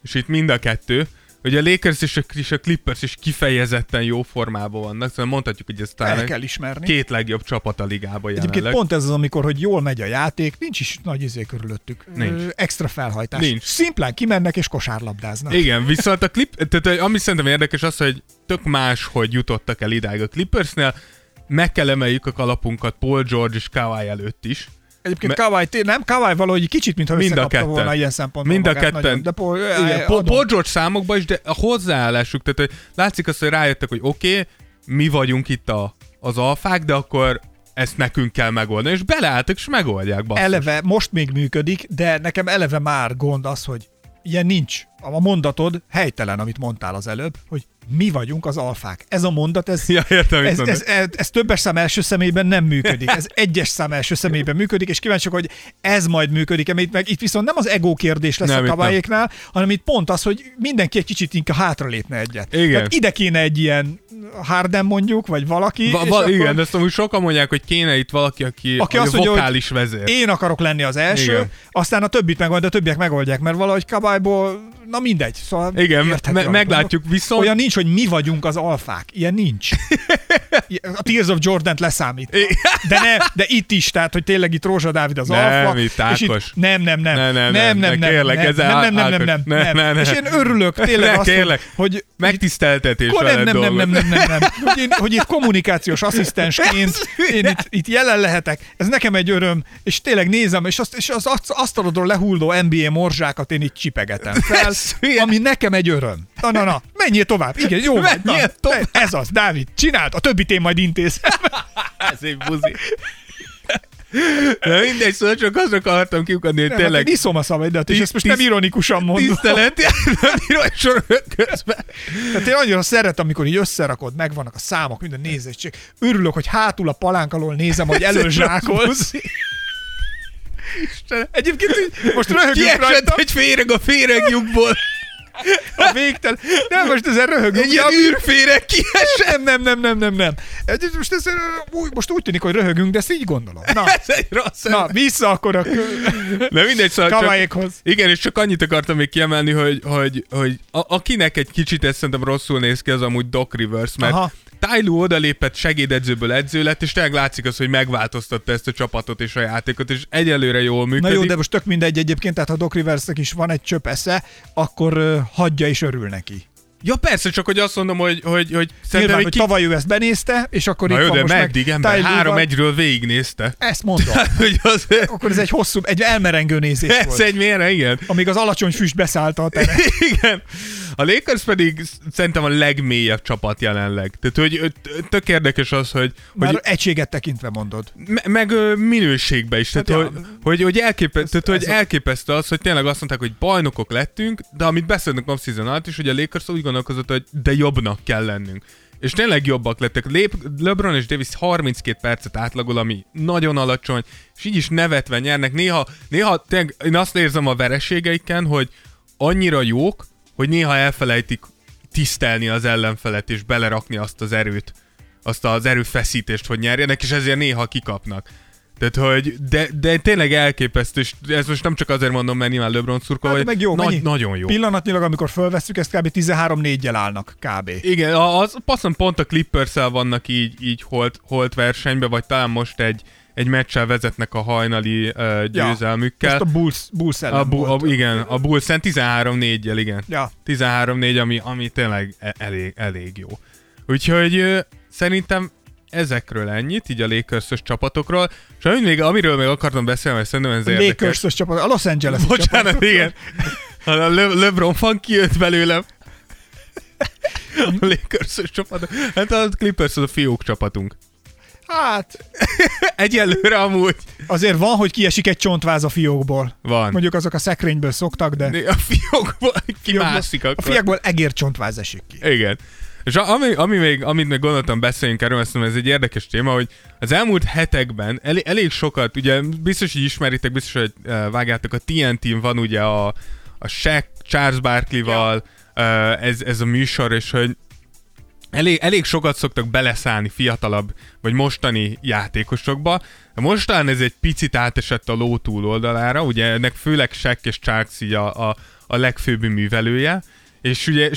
és itt mind a kettő, hogy a Lakers és a, és a Clippers is kifejezetten jó formában vannak, szóval mondhatjuk, hogy ez El talán kell ismerni. két legjobb csapat a ligában Egyébként jelenleg. pont ez az, amikor, hogy jól megy a játék, nincs is nagy izé körülöttük. Nincs. Ö, extra felhajtás. Nincs. Szimplán kimennek és kosárlabdáznak. Igen, viszont a klip, tehát ami szerintem érdekes az, hogy tök más, hogy jutottak el idáig a Clippersnél, meg kell emeljük a kalapunkat Paul George és Kawhi előtt is. Egyébként Me- Kawai, nem Kawai valahogy kicsit, mintha Mind a ketten. volna ilyen szempontból Mind a ketten. Nagyon, de Paul, Igen, Paul George számokban is, de a hozzáállásuk, tehát hogy látszik azt, hogy rájöttek, hogy oké, okay, mi vagyunk itt a, az alfák, de akkor ezt nekünk kell megoldani, és beleálltak, és megoldják, basszus. eleve most még működik, de nekem eleve már gond az, hogy ilyen nincs. A mondatod helytelen, amit mondtál az előbb, hogy mi vagyunk az alfák. Ez a mondat, ez, Ja, értem, ez, ez, ez, ez többes szám első személyben nem működik. Ez egyes szám első személyben működik, és kíváncsi vagyok, hogy ez majd működik -e. Itt, meg, itt viszont nem az ego kérdés lesz Nem, a kavályéknál, hanem itt pont az, hogy mindenki egy kicsit inkább hátralépne egyet. Igen. Tehát ide kéne egy ilyen Harden mondjuk, vagy valaki. Va, va, akkor igen, de ezt amúgy sokan mondják, hogy kéne itt valaki, aki, Aki azt mondja, vokális vezér. én akarok lenni az első, Igen. aztán a többit meg majd a többiek megoldják, mert valahogy kabályból, na mindegy. Szóval Igen, me- meglátjuk, viszont- Olyan nincs, hogy mi vagyunk az alfák. Ilyen nincs. A Tears of Jordan leszámít. De, ne, de itt is, tehát, hogy tényleg itt Rózsa Dávid az Nem, alfa. itt és Ákos. nem, nem, nem. Ne, ne, nem, nem, nem, ne, nem, kérlek, nem, ez nem, nem, nem, nem, nem, nem. ne, ne. És én örülök tényleg Ne, azt, kérlek. hogy Megtiszteltetés nem, nem, nem, nem, nem, nem, nem. Hogy, én, hogy itt kommunikációs asszisztensként én itt, itt jelen lehetek, ez nekem egy öröm, és tényleg nézem, és, azt, és az asztalodról lehulló NBA morzsákat én itt csipegetem fel, Hülye. ami nekem egy öröm. Na, na, na, menjél tovább. Igen, jó van. Na, Menjél tovább. Ez az, Dávid, csináld, a többit én majd intézem. Ez egy buzi. De mindegy, szóval csak azra akartam kiukadni, hogy Nem, hát tényleg én iszom a szavaidat, és Tiszt- ezt most nem ironikusan mondom. tisztelet, nem egy sorot közben. Tehát én annyira szeretem, amikor így összerakod, megvannak a számok, minden nézetség. Örülök, hogy hátul a palánk alól nézem, hogy előzsákolsz. Egyébként így most röhögünk rajta, egy féreg a féregjukból. a végtelen. Nem, most ezen röhögünk. Egy ilyen űrféreg kiesett. Nem, nem, nem, nem, nem, nem. Egy, most, ez, úgy, most úgy tűnik, hogy röhögünk, de ezt így gondolom. Na, Ez egy rossz na vissza akkor a De mindegy, szóval csak, igen, és csak annyit akartam még kiemelni, hogy, hogy, hogy a, akinek egy kicsit ez szerintem rosszul néz ki, az amúgy Doc Rivers, mert Aha. Tyloo odalépett segédedzőből edző lett, és tényleg látszik az, hogy megváltoztatta ezt a csapatot és a játékot, és egyelőre jól Na működik. jó, de most tök mindegy egyébként, tehát ha Doc Riversnek is van egy csöp esze, akkor uh, hagyja és örül neki. Ja persze, csak hogy azt mondom, hogy, hogy, hogy Nyilván, hogy ki... tavaly ő ezt benézte, és akkor Na itt jó, van de most meddig meg ember? Három egyről végignézte. Ezt mondom. hogy azért... Akkor ez egy hosszú, egy elmerengő nézés Ez volt. egy mére, igen. Amíg az alacsony füst beszállta a tere. Igen. A Lakers pedig szerintem a legmélyebb csapat jelenleg. Tehát, hogy tök érdekes az, hogy, Már hogy egységet tekintve mondod. me- meg minőségbe is. Tehát, Hát hogy, ja. hogy, hogy, elképe- tehát, hogy ez elképesztő az, hogy tényleg azt mondták, hogy bajnokok lettünk, de amit beszélnek off-season alatt is, hogy a Lakers úgy gondolkozott, hogy de jobbnak kell lennünk. És tényleg jobbak lettek. Lép, LeBron és Davis 32 percet átlagol, ami nagyon alacsony, és így is nevetve nyernek. Néha, néha tényleg, én azt érzem a vereségeiken, hogy annyira jók, hogy néha elfelejtik tisztelni az ellenfelet, és belerakni azt az erőt, azt az erőfeszítést, hogy nyerjenek, és ezért néha kikapnak. Tehát, hogy, de, de tényleg elképesztő, és ez most nem csak azért mondom, mert nyilván LeBron szurkol, Hát, hogy meg jó, nagy, nagyon jó. Pillanatnyilag, amikor fölveszük, ezt kb. 13-4-jel állnak kb. Igen, az passzon pont a clippers vannak így, így holt, holt versenybe, vagy talán most egy, egy meccsel vezetnek a hajnali uh, győzelmükkel. Most a Bulls, Bulls ellen a, bu- a, igen, a Bulls-en 13-4-jel, igen. Ja. 13-4, ami, ami tényleg e- elég, elég jó. Úgyhogy ö, szerintem ezekről ennyit, így a lakers csapatokról. És ami még, amiről még akartam beszélni, mert szerintem ez A érdekes. Csapat, a Los Angeles Bocsánat, csapat. igen. A Le- LeBron fan kijött belőlem. A lakers csapat. Hát a Clippers az a fiók csapatunk. Hát, Egyelőre amúgy azért van, hogy kiesik egy csontváz a fiókból. van. Mondjuk azok a szekrényből szoktak, de A fiókból kimászik a akkor. fiákból egér csontváz esik ki. Igen. És ami, ami még, amit még gondoltam beszéljünk erről, azt mondom, ez egy érdekes téma, hogy az elmúlt hetekben elég, elég sokat, ugye biztos, hogy ismeritek, biztos, hogy uh, vágjátok, a TNT-n van ugye a, a Shaq Charles Barkley-val uh, ez, ez a műsor, és hogy elég, elég sokat szoktak beleszállni fiatalabb, vagy mostani játékosokba. Most talán ez egy picit átesett a ló túloldalára, ugye ennek főleg Shaq és Charles a, a, a legfőbb művelője, és ugye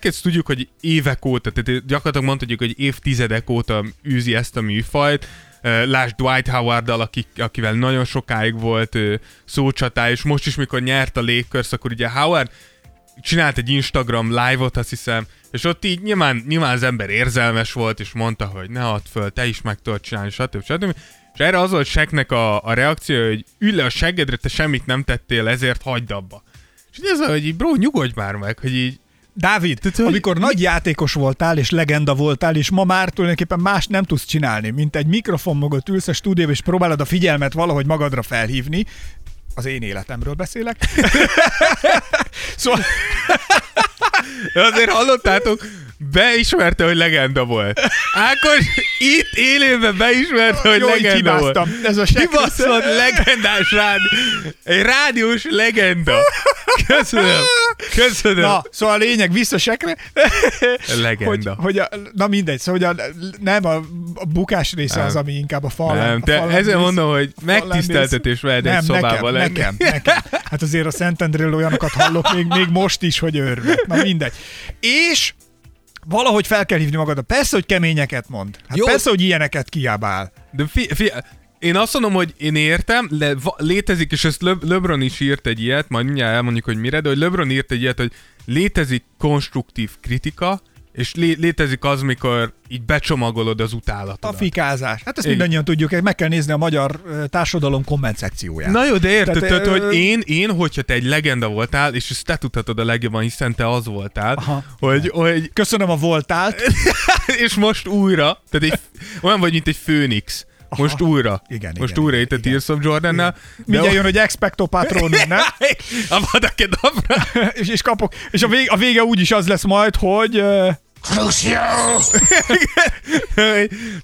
ezt tudjuk, hogy évek óta, tehát gyakorlatilag mondhatjuk, hogy évtizedek óta űzi ezt a műfajt, Lásd Dwight howard akik, akivel nagyon sokáig volt szócsatá, és most is, mikor nyert a Lakers, akkor ugye Howard csinált egy Instagram live-ot, azt hiszem, és ott így nyilván, nyilván az ember érzelmes volt, és mondta, hogy ne add föl, te is meg tudod csinálni, stb. stb. És erre az volt Seknek a, a reakció, hogy ülj le a seggedre, te semmit nem tettél, ezért hagyd abba. És ez az, hogy így, bro, nyugodj már meg, hogy így, Dávid, Tehát, hogy amikor mi- nagy játékos voltál, és legenda voltál, és ma már tulajdonképpen más nem tudsz csinálni, mint egy mikrofon mögött ülsz a stúdióban, és próbálod a figyelmet valahogy magadra felhívni, az én életemről beszélek. szóval azért hallottátok, beismerte, hogy legenda volt. Ákos itt élőben beismerte, hogy Jó, legenda volt. hibáztam. Ez a Kibaszott legendás rádió. Egy rádiós legenda. Köszönöm. Köszönöm. Na, szóval a lényeg vissza sekre, hogy, legenda. hogy a, na mindegy, szóval hogy a, nem a, a bukás része Nem. az, ami inkább a fal. nem, te rész. mondom, hogy megtiszteltetés veled egy szobába nekem, lenni. nekem, nekem. Hát azért a Szentendréről olyanokat hallok még, még most is, hogy örvek. Na mindegy. És valahogy fel kell hívni magadat. Persze, hogy keményeket mond. Hát Jó. persze, hogy ilyeneket kiabál. De fi, fi, én azt mondom, hogy én értem, va, létezik, és ezt Le, LeBron is írt egy ilyet, majd mindjárt elmondjuk, hogy mire, de hogy LeBron írt egy ilyet, hogy létezik konstruktív kritika, és lé, létezik az, mikor így becsomagolod az A utálatodat. fikázás. Hát ezt Igen. mindannyian tudjuk, meg kell nézni a magyar társadalom komment szekcióját. Na jó, de érted, Tehát, hogy én, én, hogyha te egy legenda voltál, és ezt te tudhatod a legjobban, hiszen te az voltál, Aha. hogy, hogy, Köszönöm a voltált. és most újra, tehát egy, olyan vagy, mint egy főnix. Most újra. Igen, Most igen, újra igen, itt a igen. Tears of Jordannel. Mindjárt jön, hogy expecto patronum, nem? A vadakedabra. és, és kapok. És a, vég, a vége úgy is az lesz majd, hogy... ö,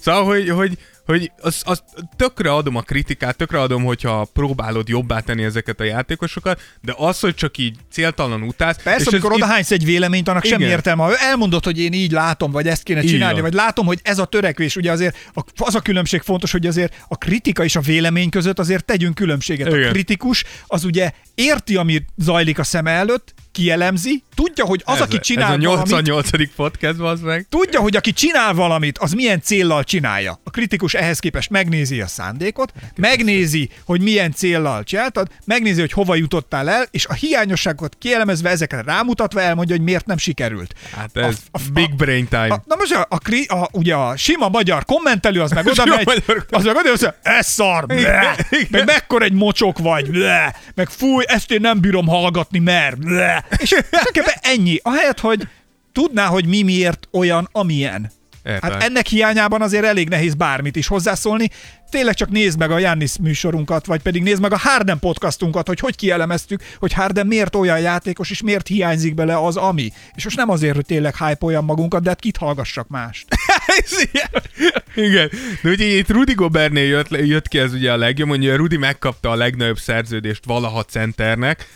szóval, hogy, hogy, hogy az, az tökre adom a kritikát, tökre adom, hogyha próbálod jobbá tenni ezeket a játékosokat, de az, hogy csak így céltalan utálsz. Persze, és amikor ez oda hánysz egy véleményt, annak semmi Igen. értelme. Ha elmondod, hogy én így látom, vagy ezt kéne csinálni, van. vagy látom, hogy ez a törekvés, ugye azért az a különbség fontos, hogy azért a kritika és a vélemény között azért tegyünk különbséget. Igen. A kritikus az ugye érti, ami zajlik a szeme előtt, kielemzi, tudja, hogy az, ez, aki csinál Ez a valamit, 88. podcast, az meg. Tudja, hogy aki csinál valamit, az milyen céllal csinálja. A kritikus ehhez képest megnézi a szándékot, megnézi, hogy milyen céllal csináltad, megnézi, hogy hova jutottál el, és a hiányosságokat kielemezve ezekre rámutatva elmondja, hogy miért nem sikerült. Hát ez A- a- big brain time. A, na most a, a, kri- a, ugye a sima magyar kommentelő az meg oda megy, az meg oda megy, ez szar, bleh, meg mekkora egy mocsok vagy, bleh, meg fúj, ezt én nem bírom hallgatni, mert, bleh. És tulajdonképpen ennyi. Ahelyett, hogy tudná, hogy mi miért olyan, amilyen. Értem. Hát ennek hiányában azért elég nehéz bármit is hozzászólni. Tényleg csak nézd meg a Jannis műsorunkat, vagy pedig nézd meg a Harden podcastunkat, hogy hogy kielemeztük, hogy Harden miért olyan játékos, és miért hiányzik bele az ami. És most nem azért, hogy tényleg hype magunkat, de hát kit hallgassak mást. Igen. De ugye itt Rudy Gobertnél jött, jött ki ez ugye a legjobb, mondja, Rudy megkapta a legnagyobb szerződést valaha centernek,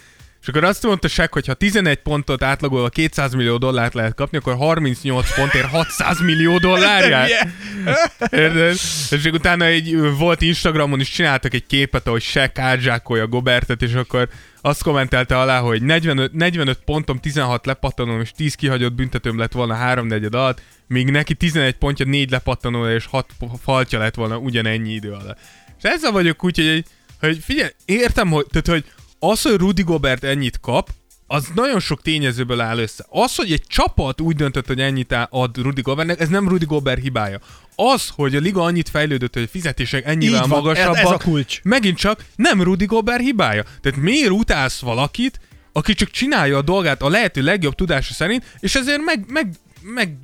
és akkor azt mondta Sek, hogy ha 11 pontot átlagolva 200 millió dollárt lehet kapni, akkor 38 pontért 600 millió dollárját. Érted? És utána egy, volt Instagramon is csináltak egy képet, ahogy Sek átzsákolja Gobertet, és akkor azt kommentelte alá, hogy 45, 45 pontom, 16 lepattanom és 10 kihagyott büntetőm lett volna 3 negyed alatt, míg neki 11 pontja, 4 lepattanója és 6 faltja lett volna ugyanennyi idő alatt. És ezzel vagyok úgy, hogy, hogy figyelj, értem, hogy, tehát, hogy az, hogy Rudy Gobert ennyit kap, az nagyon sok tényezőből áll össze. Az, hogy egy csapat úgy döntött, hogy ennyit ad Rudy Gobertnek, ez nem Rudy Gobert hibája. Az, hogy a liga annyit fejlődött, hogy a fizetések ennyivel van, magasabbak, ez- ez a kulcs. megint csak nem Rudy Gobert hibája. Tehát miért utálsz valakit, aki csak csinálja a dolgát a lehető legjobb tudása szerint, és ezért meg, meg, meg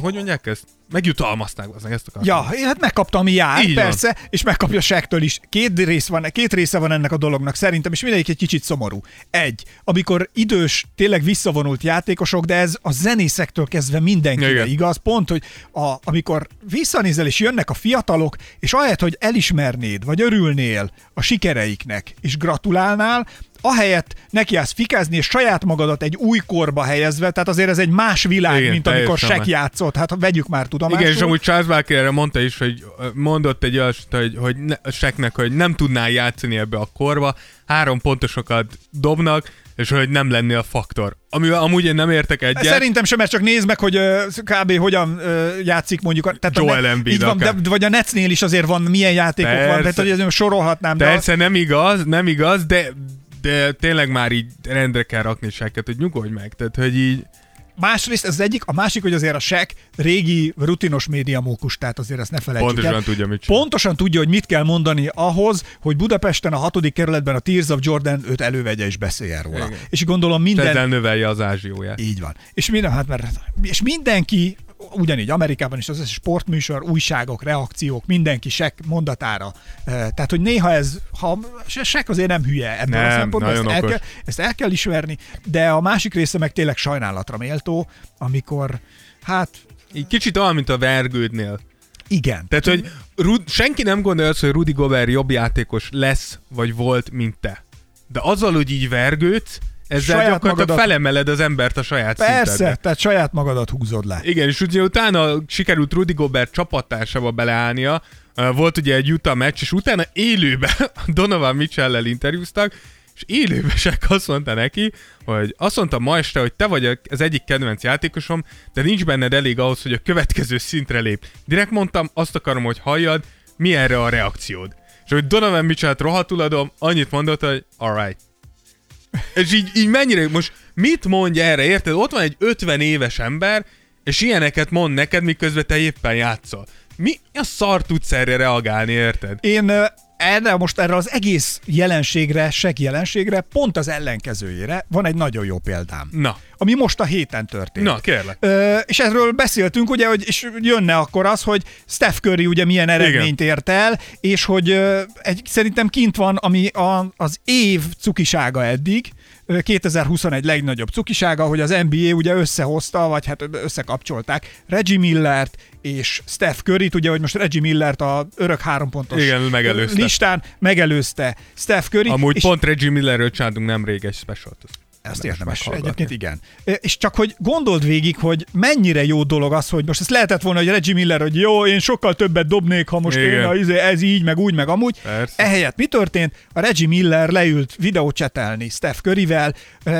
hogy mondják ezt? Megjutalmazták az ezt akartam. Ja, hát megkapta, ami jár, Így van. persze, és megkapja Sektől is. Két, rész van, két része van ennek a dolognak szerintem, és mindegyik egy kicsit szomorú. Egy, amikor idős, tényleg visszavonult játékosok, de ez a zenészektől kezdve mindenkire Igen. igaz. Pont, hogy a, amikor visszanézel, és jönnek a fiatalok, és ahelyett, hogy elismernéd, vagy örülnél a sikereiknek, és gratulálnál, ahelyett nekiállsz fikázni, és saját magadat egy új korba helyezve, tehát azért ez egy más világ, Igen, mint amikor Sek játszott. Hát vegyük már tudomásul. Igen, és amúgy Charles Barkley erre mondta is, hogy mondott egy olyat, hogy, hogy ne, Seknek, hogy nem tudnál játszani ebbe a korba, három pontosokat dobnak, és hogy nem lennél faktor. Amivel amúgy én nem értek egyet. Szerintem sem, mert csak nézd meg, hogy ö, kb. hogyan ö, játszik mondjuk. a- Tehát Joel a, Embiid van, de, vagy a Netsnél is azért van, milyen játékok Persze. van, tehát hogy sorolhatnám. De Persze nem igaz, nem igaz, de, de tényleg már így rendre kell rakni seket, hogy nyugodj meg. Tehát, hogy így... másrészt ez az egyik, a másik, hogy azért a SEC régi rutinos médiamókus, tehát azért ezt ne felejtsük Pontosan el. tudja, mit csinál. Pontosan tudja, hogy mit kell mondani ahhoz, hogy Budapesten a hatodik kerületben a Tears of Jordan őt elővegye és beszéljen róla. Igen. És gondolom minden... Ezzel növelje az ázsióját. Így van. És, minden, hát mert, és mindenki, ugyanígy Amerikában is az összes sportműsor, újságok, reakciók, mindenki sek mondatára. Eh, Tehát, hogy néha ez, ha se- sek azért nem hülye ebből a Nem, szempontból, ezt el, kell, ezt el kell ismerni, de a másik része meg tényleg sajnálatra méltó, amikor, hát Így kicsit olyan, mint a vergődnél. igen. Tehát, hogy Rud- senki nem gondolja azt, hogy Rudy Gobert jobb játékos lesz, vagy volt, mint te. De azzal, hogy így vergődsz, ezzel Saját gyakorlatilag magadat- felemeled az embert a saját Persze, szintedre. tehát saját magadat húzod le. Igen, és ugye utána sikerült Rudy Gobert csapattársába beleállnia, volt ugye egy Utah meccs, és utána élőben Donovan Mitchell-lel interjúztak, és élőben se azt mondta neki, hogy azt mondta ma este, hogy te vagy az egyik kedvenc játékosom, de nincs benned elég ahhoz, hogy a következő szintre lép. Direkt mondtam, azt akarom, hogy halljad, mi erre a reakciód. És hogy Donovan Mitchell-t rohadtul adom, annyit mondott, hogy alright. És így, így mennyire, most mit mondja erre, érted? Ott van egy 50 éves ember, és ilyeneket mond neked, miközben te éppen játszol. Mi a szar tudsz erre reagálni, érted? Én erre most erre az egész jelenségre, seg jelenségre, pont az ellenkezőjére van egy nagyon jó példám. Na, Ami most a héten történt. na, kérlek. Ö, és erről beszéltünk, ugye, hogy és jönne akkor az, hogy Steph Curry ugye milyen eredményt ért el, és hogy ö, egy, szerintem kint van, ami a, az év cukisága eddig, 2021 legnagyobb cukisága, hogy az NBA ugye összehozta, vagy hát összekapcsolták Reggie Millert és Steph Curryt, ugye, hogy most Reggie Millert a örök hárompontos Igen, megelőzte. listán megelőzte Steph Curry. Amúgy és pont Reggie Millerről csináltunk nemrég egy specialt. Ezt Érdemes meghallgatni. Egyébként igen. És csak hogy gondold végig, hogy mennyire jó dolog az, hogy most ezt lehetett volna, hogy Reggie Miller, hogy jó, én sokkal többet dobnék, ha most Igen. én, a, izé, ez így, meg úgy, meg amúgy. Persze. Ehelyett mi történt? A Reggie Miller leült videócsetelni Steph Curryvel,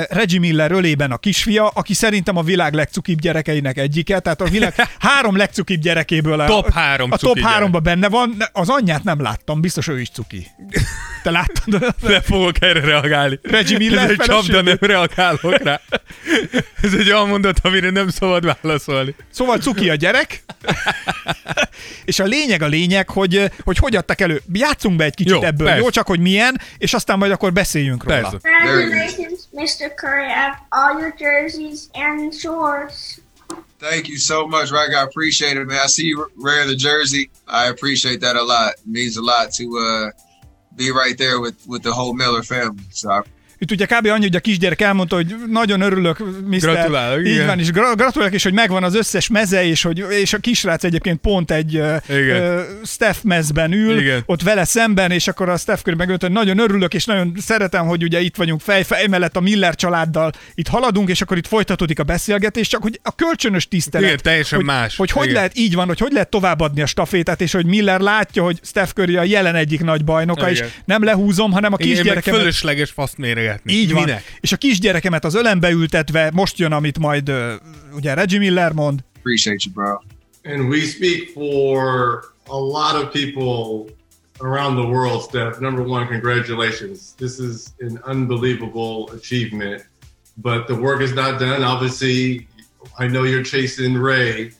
Reggie Miller ölében a kisfia, aki szerintem a világ legcukibb gyerekeinek egyike, tehát a világ három legcukibb gyerekéből a, Top három a top háromba benne van. Az anyját nem láttam, biztos ő is cuki. Te láttad? Nem fogok erre reagálni. Reggie Miller Ez egy csapda, nem reagálok rá. Ez egy olyan mondat, amire nem szabad válaszolni. Szóval cuki a gyerek, és a lényeg a lényeg, hogy, hogy hogy adtak elő. Játszunk be egy kicsit Jó, ebből, persze. jó? Csak hogy milyen, és aztán majd akkor beszéljünk róla. Persze. Congratulations, Mr. Curry. I have all your jerseys and shorts. Thank you so much, Rag. I appreciate it, man. I see you wear the jersey. I appreciate that a lot. It means a lot to uh, be right there with, with the whole Miller family. So I Itt ugye kb. annyi, hogy a kisgyerek elmondta, hogy nagyon örülök, Mr. Gratulálok, Így igen. van, és gra- gratulálok, és hogy megvan az összes meze, és, hogy, és a kisrác egyébként pont egy Igen. uh, Steph mezben ül, Igen. ott vele szemben, és akkor a Steph Curry megölt, hogy nagyon örülök, és nagyon szeretem, hogy ugye itt vagyunk fej, fej mellett a Miller családdal, itt haladunk, és akkor itt folytatódik a beszélgetés, csak hogy a kölcsönös tisztelet. Igen, teljesen hogy, más. Hogy hogy Igen. lehet így van, hogy hogy lehet továbbadni a stafétát, és hogy Miller látja, hogy Steph Curry a jelen egyik nagy bajnoka, Igen. és nem lehúzom, hanem a kisgyerekemet fölösleges faszt méregetni. így van. Minek? És a kisgyerekemet az ölembe ültetve, most jön, amit majd ö, ugye Reggie Miller mond, appreciate you, bro. And we speak for a lot of people around the world, Steph. Number one, congratulations. This is an unbelievable achievement. But the work is not done. Obviously, I know you're chasing Ray,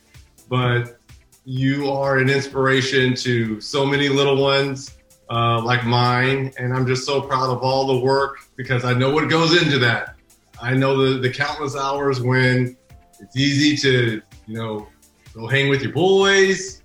but you are an inspiration to so many little ones uh, like mine. And I'm just so proud of all the work because I know what goes into that. I know the, the countless hours when it's easy to, you know, go hang with your boys,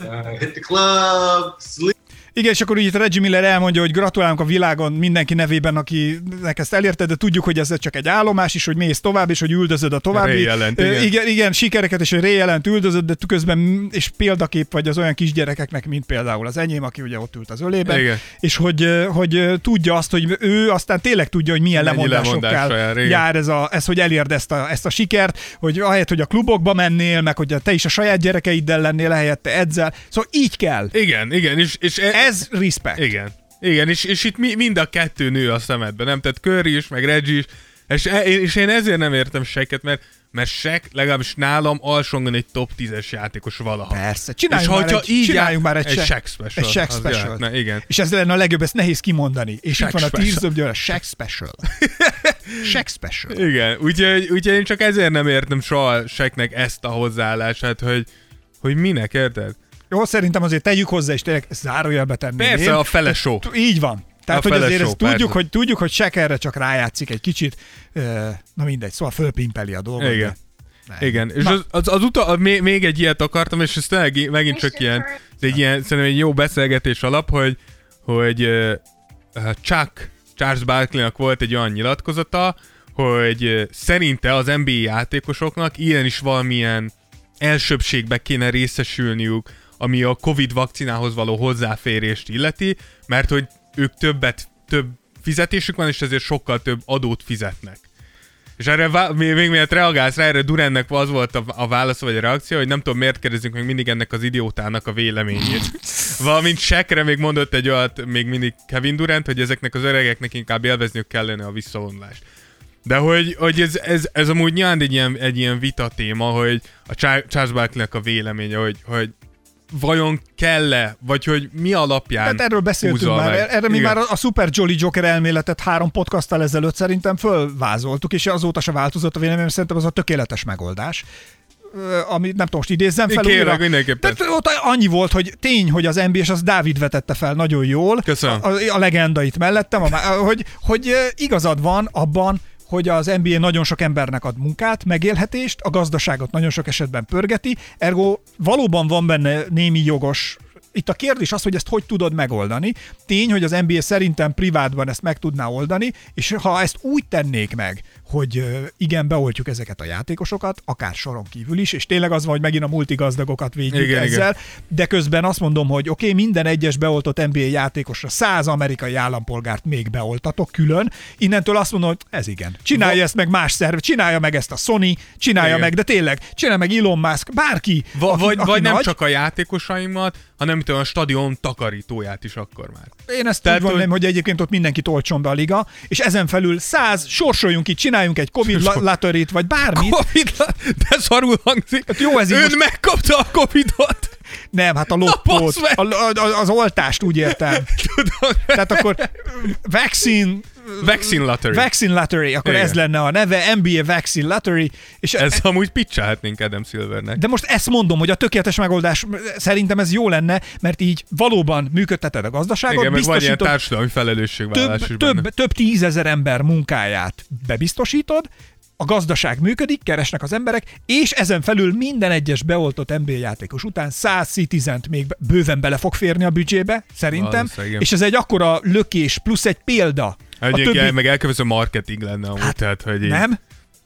uh, hit the club, sleep. Igen, és akkor úgy itt Reggie Miller elmondja, hogy gratulálunk a világon mindenki nevében, akinek ezt elérted, de tudjuk, hogy ez csak egy állomás is, hogy mész tovább, és hogy üldözöd a további. Ray jelent, igen. igen, igen, sikereket, és hogy Ray jelent üldözöd, de közben és példakép vagy az olyan kisgyerekeknek, mint például az enyém, aki ugye ott ült az ölében. Igen. És hogy, hogy tudja azt, hogy ő aztán tényleg tudja, hogy milyen Mennyi lemondásokkal jár, jár ez, a, ez, hogy elérd ezt a, ezt a sikert, hogy ahelyett, hogy a klubokba mennél, meg hogy te is a saját gyerekeiddel lennél, helyette edzel. Szóval így kell. Igen, igen, és, és e- Ez respect. Igen. Igen, és, és itt mi, mind a kettő nő a szemedben, nem? Tehát Curry is, meg Reggie is, és, e- és én ezért nem értem Shaq-et, mert, mert Shaq legalábbis nálam alsóngon egy top 10-es játékos valaha. Persze, És csináljunk már hogyha egy, így csináljunk már egy, egy Shaq- special. Egy Shaq special. jöhetne, igen. És ez lenne a legjobb, ezt nehéz kimondani. És Shaq itt van a special. Tears of the Shaq special. Shaq special. Igen, úgyhogy, úgyhogy én csak ezért nem értem soha Shaqnek ezt a hozzáállását, hogy, hogy minek, érted? Jó, szerintem azért tegyük hozzá, és tényleg zárójelbe tenném. Persze, én. a fele show. Így van. Tehát, A hogy azért ezt tudjuk, hogy, tudjuk, hogy Shaq erre csak rájátszik egy kicsit. Na mindegy, szóval fölpimpeli a dolgot. Igen. de-. Igen, és Na. az, az, az uta, még, még egy ilyet akartam, és ez tényleg megint csak ilyen, ez egy ilyen, szerintem egy jó beszélgetés alap, hogy, hogy uh, Chuck, Charles Barkley-nak volt egy olyan nyilatkozata, hogy uh, szerinte az NBA játékosoknak ilyen is valamilyen elsőbségbe kéne részesülniük, ami a Covid vakcinához való hozzáférést illeti, mert hogy ők többet, több fizetésük van, és ezért sokkal több adót fizetnek. És erre vá- még, még miért reagálsz rá, erre Durennek az volt a, a válasz vagy a reakció, hogy nem tudom, miért kérdezünk meg mindig ennek az idiótának a véleményét. Valamint Sekre még mondott egy olyat, még mindig Kevin Durant, hogy ezeknek az öregeknek inkább élvezniük kellene a visszavonulást. De hogy, hogy ez, ez, ez amúgy nyilván egy ilyen, egy ilyen vita téma, hogy a Char- Charles Barkley-nek a véleménye, hogy, hogy vajon kell-e, vagy hogy mi alapján Tehát erről beszéltünk már, meg. erre mi Igen. már a, Super Jolly Joker elméletet három podcasttal ezelőtt szerintem fölvázoltuk, és azóta se változott a véleményem, szerintem az a tökéletes megoldás. Ami nem tudom, most idézzem fel Kérlek, újra. mindenképpen. Tehát ott annyi volt, hogy tény, hogy az NBA, és az Dávid vetette fel nagyon jól. Köszönöm. A, a legenda itt mellettem, a, hogy, hogy igazad van abban, hogy az NBA nagyon sok embernek ad munkát, megélhetést, a gazdaságot nagyon sok esetben pörgeti, ergo valóban van benne némi jogos itt a kérdés az, hogy ezt hogy tudod megoldani. Tény, hogy az NBA szerintem privátban ezt meg tudná oldani, és ha ezt úgy tennék meg, hogy igen, beoltjuk ezeket a játékosokat, akár soron kívül is, és tényleg az van, hogy megint a multigazdagokat védjük Igen, ezzel, igen. de közben azt mondom, hogy oké, okay, minden egyes beoltott NBA játékosra száz amerikai állampolgárt még beoltatok külön, innentől azt mondom, hogy ez igen. Csinálja Va- ezt meg más szerv, csinálja meg ezt a Sony, csinálja Igen. meg, de tényleg, csinálja meg Elon Musk, bárki, Va- aki, vagy, aki vagy nem nagy. csak a játékosaimat, hanem mint olyan stadion takarítóját is akkor már. Én ezt Tehát, úgy mondanám, hogy- hogy egyébként ott mindenkit olcson be a liga, és ezen felül száz, sorsoljunk itt, csináljunk egy Covid la- vagy bármit. Covid, de szarul hangzik. Hát jó, ez így Ön most- megkapta a Covidot. Nem, hát a loppót, a, a, az oltást úgy értem. Tudom. Tehát akkor vaccine, Vaccine Lottery. Vaccine Lottery, akkor Igen. ez lenne a neve, NBA Vaccine Lottery, és Ez amúgy pitchelhetnénk Adam Silvernek. de most ezt mondom, hogy a tökéletes megoldás, szerintem ez jó lenne, mert így valóban működteted a gazdaságot, Igen, van ilyen társadalmi felelősségvállalás több, több, több tízezer ember munkáját bebiztosítod, a gazdaság működik, keresnek az emberek, és ezen felül minden egyes beoltott NBA játékos után 100 citizen még bőven bele fog férni a büdzsébe, szerintem, és ez egy akkora lökés plusz egy példa. A Egyébként többi, meg elkövöző marketing lenne amúgy, hát, tehát hogy így, nem?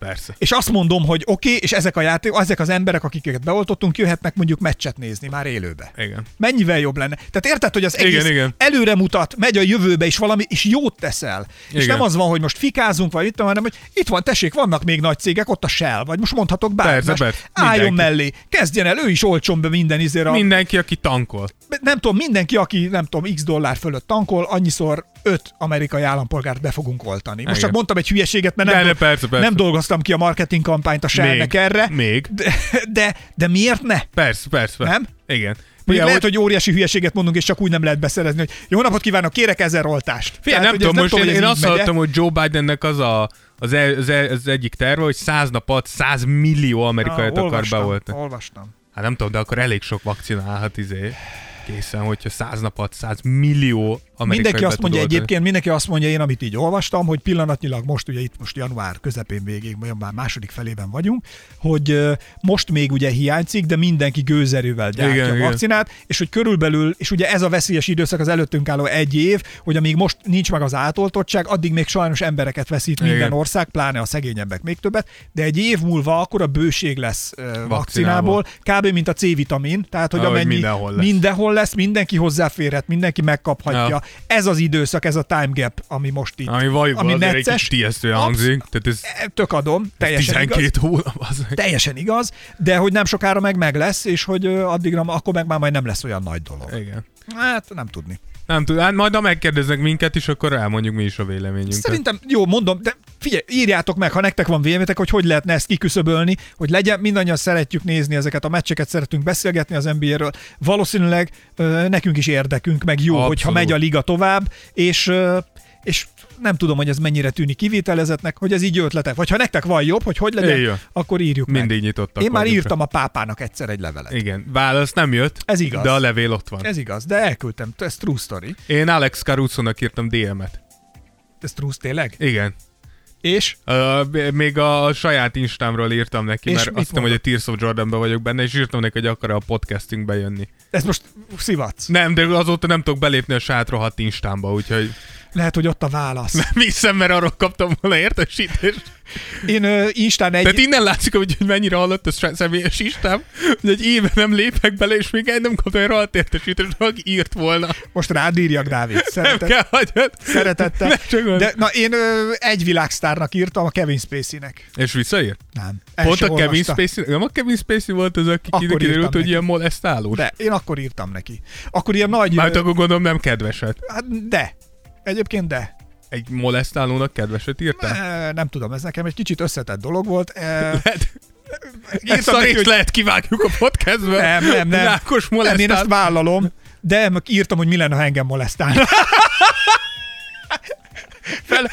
Persze. És azt mondom, hogy oké, okay, és ezek a játék, ezek az emberek, akiket beoltottunk, jöhetnek mondjuk meccset nézni már élőbe. Igen. Mennyivel jobb lenne? Tehát érted, hogy az Igen, egész igen. előre mutat, megy a jövőbe is valami, és jót teszel. És Igen. nem az van, hogy most fikázunk, vagy itt, hanem hogy itt van, tessék, vannak még nagy cégek, ott a Shell, vagy most mondhatok bármi. Persze, persze. Álljon Mindenki. mellé, kezdjen el, ő is olcson be minden izére. a- Mindenki, aki tankol. Nem tudom, mindenki, aki nem tudom, x dollár fölött tankol, annyiszor öt amerikai állampolgárt be fogunk oltani. Most Igen. csak mondtam egy hülyeséget, mert nem, De, dol- persze, persze. nem dolgoztam ki a marketing kampányt a Shellnek Még, erre. még. De, de, de miért ne? Persze, persze. persze. Nem? Igen. Ugye Igen, lehet, hogy óriási hülyeséget mondunk, és csak úgy nem lehet beszerezni, hogy jó napot kívánok, kérek ezer oltást. Figyelj, nem hogy tudom, most én, hogy ez én így azt hallottam, hogy Joe Bidennek az a, az, e, az, e, az egyik terve, hogy 100 nap alatt 100 millió amerikaiat akar beoltani. Olvastam. Hát nem tudom, de akkor elég sok vakcina állhat izé készen, hogyha 100 nap alatt 100 millió Mindenki azt mondja oltani. egyébként, mindenki azt mondja, én amit így olvastam, hogy pillanatnyilag most ugye itt most január közepén végig, vagy már második felében vagyunk, hogy most még ugye hiányzik, de mindenki gőzerővel gyártja Igen, a igen. vakcinát, és hogy körülbelül, és ugye ez a veszélyes időszak az előttünk álló egy év, hogy amíg most nincs meg az átoltottság, addig még sajnos embereket veszít minden Igen. ország, pláne a szegényebbek még többet, de egy év múlva akkor a bőség lesz ö, vakcinából, kb. mint a C-vitamin, tehát hogy Ahogy amennyi mindenhol lesz. mindenhol lesz, mindenki hozzáférhet, mindenki megkaphatja. Ja. Ez az időszak, ez a time gap, ami most itt. Ami vaj, ami azért egy necces. kicsit hangzik. Tehát ez Tök adom, teljesen 12 igaz. hónap az. Teljesen igaz, de hogy nem sokára meg meg lesz, és hogy addigra, akkor meg már majd nem lesz olyan nagy dolog. Igen. Hát nem tudni. Nem tudom, hát majd ha megkérdeznek minket is, akkor elmondjuk mi is a véleményünket. Szerintem, jó, mondom, de figyelj, írjátok meg, ha nektek van véleményetek, hogy hogy lehetne ezt kiküszöbölni, hogy legyen, mindannyian szeretjük nézni ezeket a meccseket, szeretünk beszélgetni az NBA-ről. Valószínűleg ö, nekünk is érdekünk, meg jó, Abszolút. hogyha megy a liga tovább, és ö, és nem tudom, hogy ez mennyire tűnik kivételezetnek, hogy ez így ötletek. Vagy ha nektek van jobb, hogy hogy legyen, Jöjjön. akkor írjuk meg. Mindig nyitottak Én már írtam a pápának egyszer egy levelet. Igen, válasz nem jött, Ez igaz. de a levél ott van. Ez igaz, de elküldtem. Ez true story. Én Alex Caruso-nak írtam DM-et. Ez true tényleg? Igen. És? Uh, még a saját instámról írtam neki, És mert azt hiszem, hogy a? Tears of Jordanben vagyok benne, és írtam neki, hogy akar a podcastingbe jönni. Ez most szivatsz. Nem, de azóta nem tudok belépni a saját rohadt instámba, úgyhogy Lehet, hogy ott a válasz. nem hiszem, mert arról kaptam volna értesítést. Én ö, Instán egy... Tehát innen látszik, hogy hogy mennyire hallott ez személyes istám, hogy egy éve nem lépek bele, és még egy nem kaptam egy rohadt értesítést, aki írt volna. Most rád írjak, Dávid. Nem Szeretet, kell, hagyjad. szeretettel. Ne De na, én ö, egy világsztárnak írtam, a Kevin Spacey-nek. És visszaírt? Nem. Pont se a Kevin olvasta. Spacey, nem a Kevin Spacey volt az, aki Akkor kiderült, hogy neki. ilyen molesztálós. De, én akkor írtam neki. Akkor ilyen nagy... Már akkor gondolom nem kedveset. hát, de. Egyébként de. Egy molesztálónak kedveset írtál? E, nem tudom, ez nekem egy kicsit összetett dolog volt. E, Lehet, írtam neki, hogy lehet kivágjuk a podcastből. nem, nem, nem. Rákos nem, én ezt molesztál. vállalom, de írtam, hogy mi lenne, ha engem molesztálna. Fel...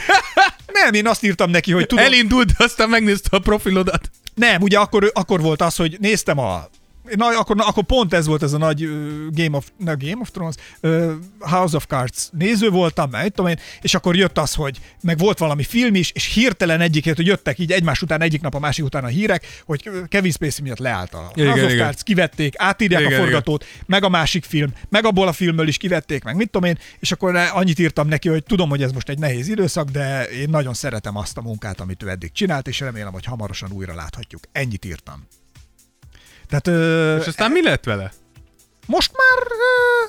Nem, én azt írtam neki, hogy tudom... Elindult, aztán megnézte a profilodat. Nem, ugye akkor, akkor volt az, hogy néztem a Na, akkor, na, akkor pont ez volt ez a nagy uh, Game of, na, Game of Thrones, uh, House of Cards néző voltam, meg tudom én, és akkor jött az, hogy meg volt valami film is, és hirtelen egyikért, hogy jöttek így egymás után, egyik nap a másik után a hírek, hogy Kevin Spacey miatt leállt a Igen, House of igen. Cards, kivették, átírják Igen, a forgatót, meg a másik film, meg abból a filmből is kivették, meg mit tudom én, és akkor annyit írtam neki, hogy tudom, hogy ez most egy nehéz időszak, de én nagyon szeretem azt a munkát, amit ő eddig csinált, és remélem, hogy hamarosan újra láthatjuk. Ennyit írtam. Tehát ö, És aztán mi lett vele? most már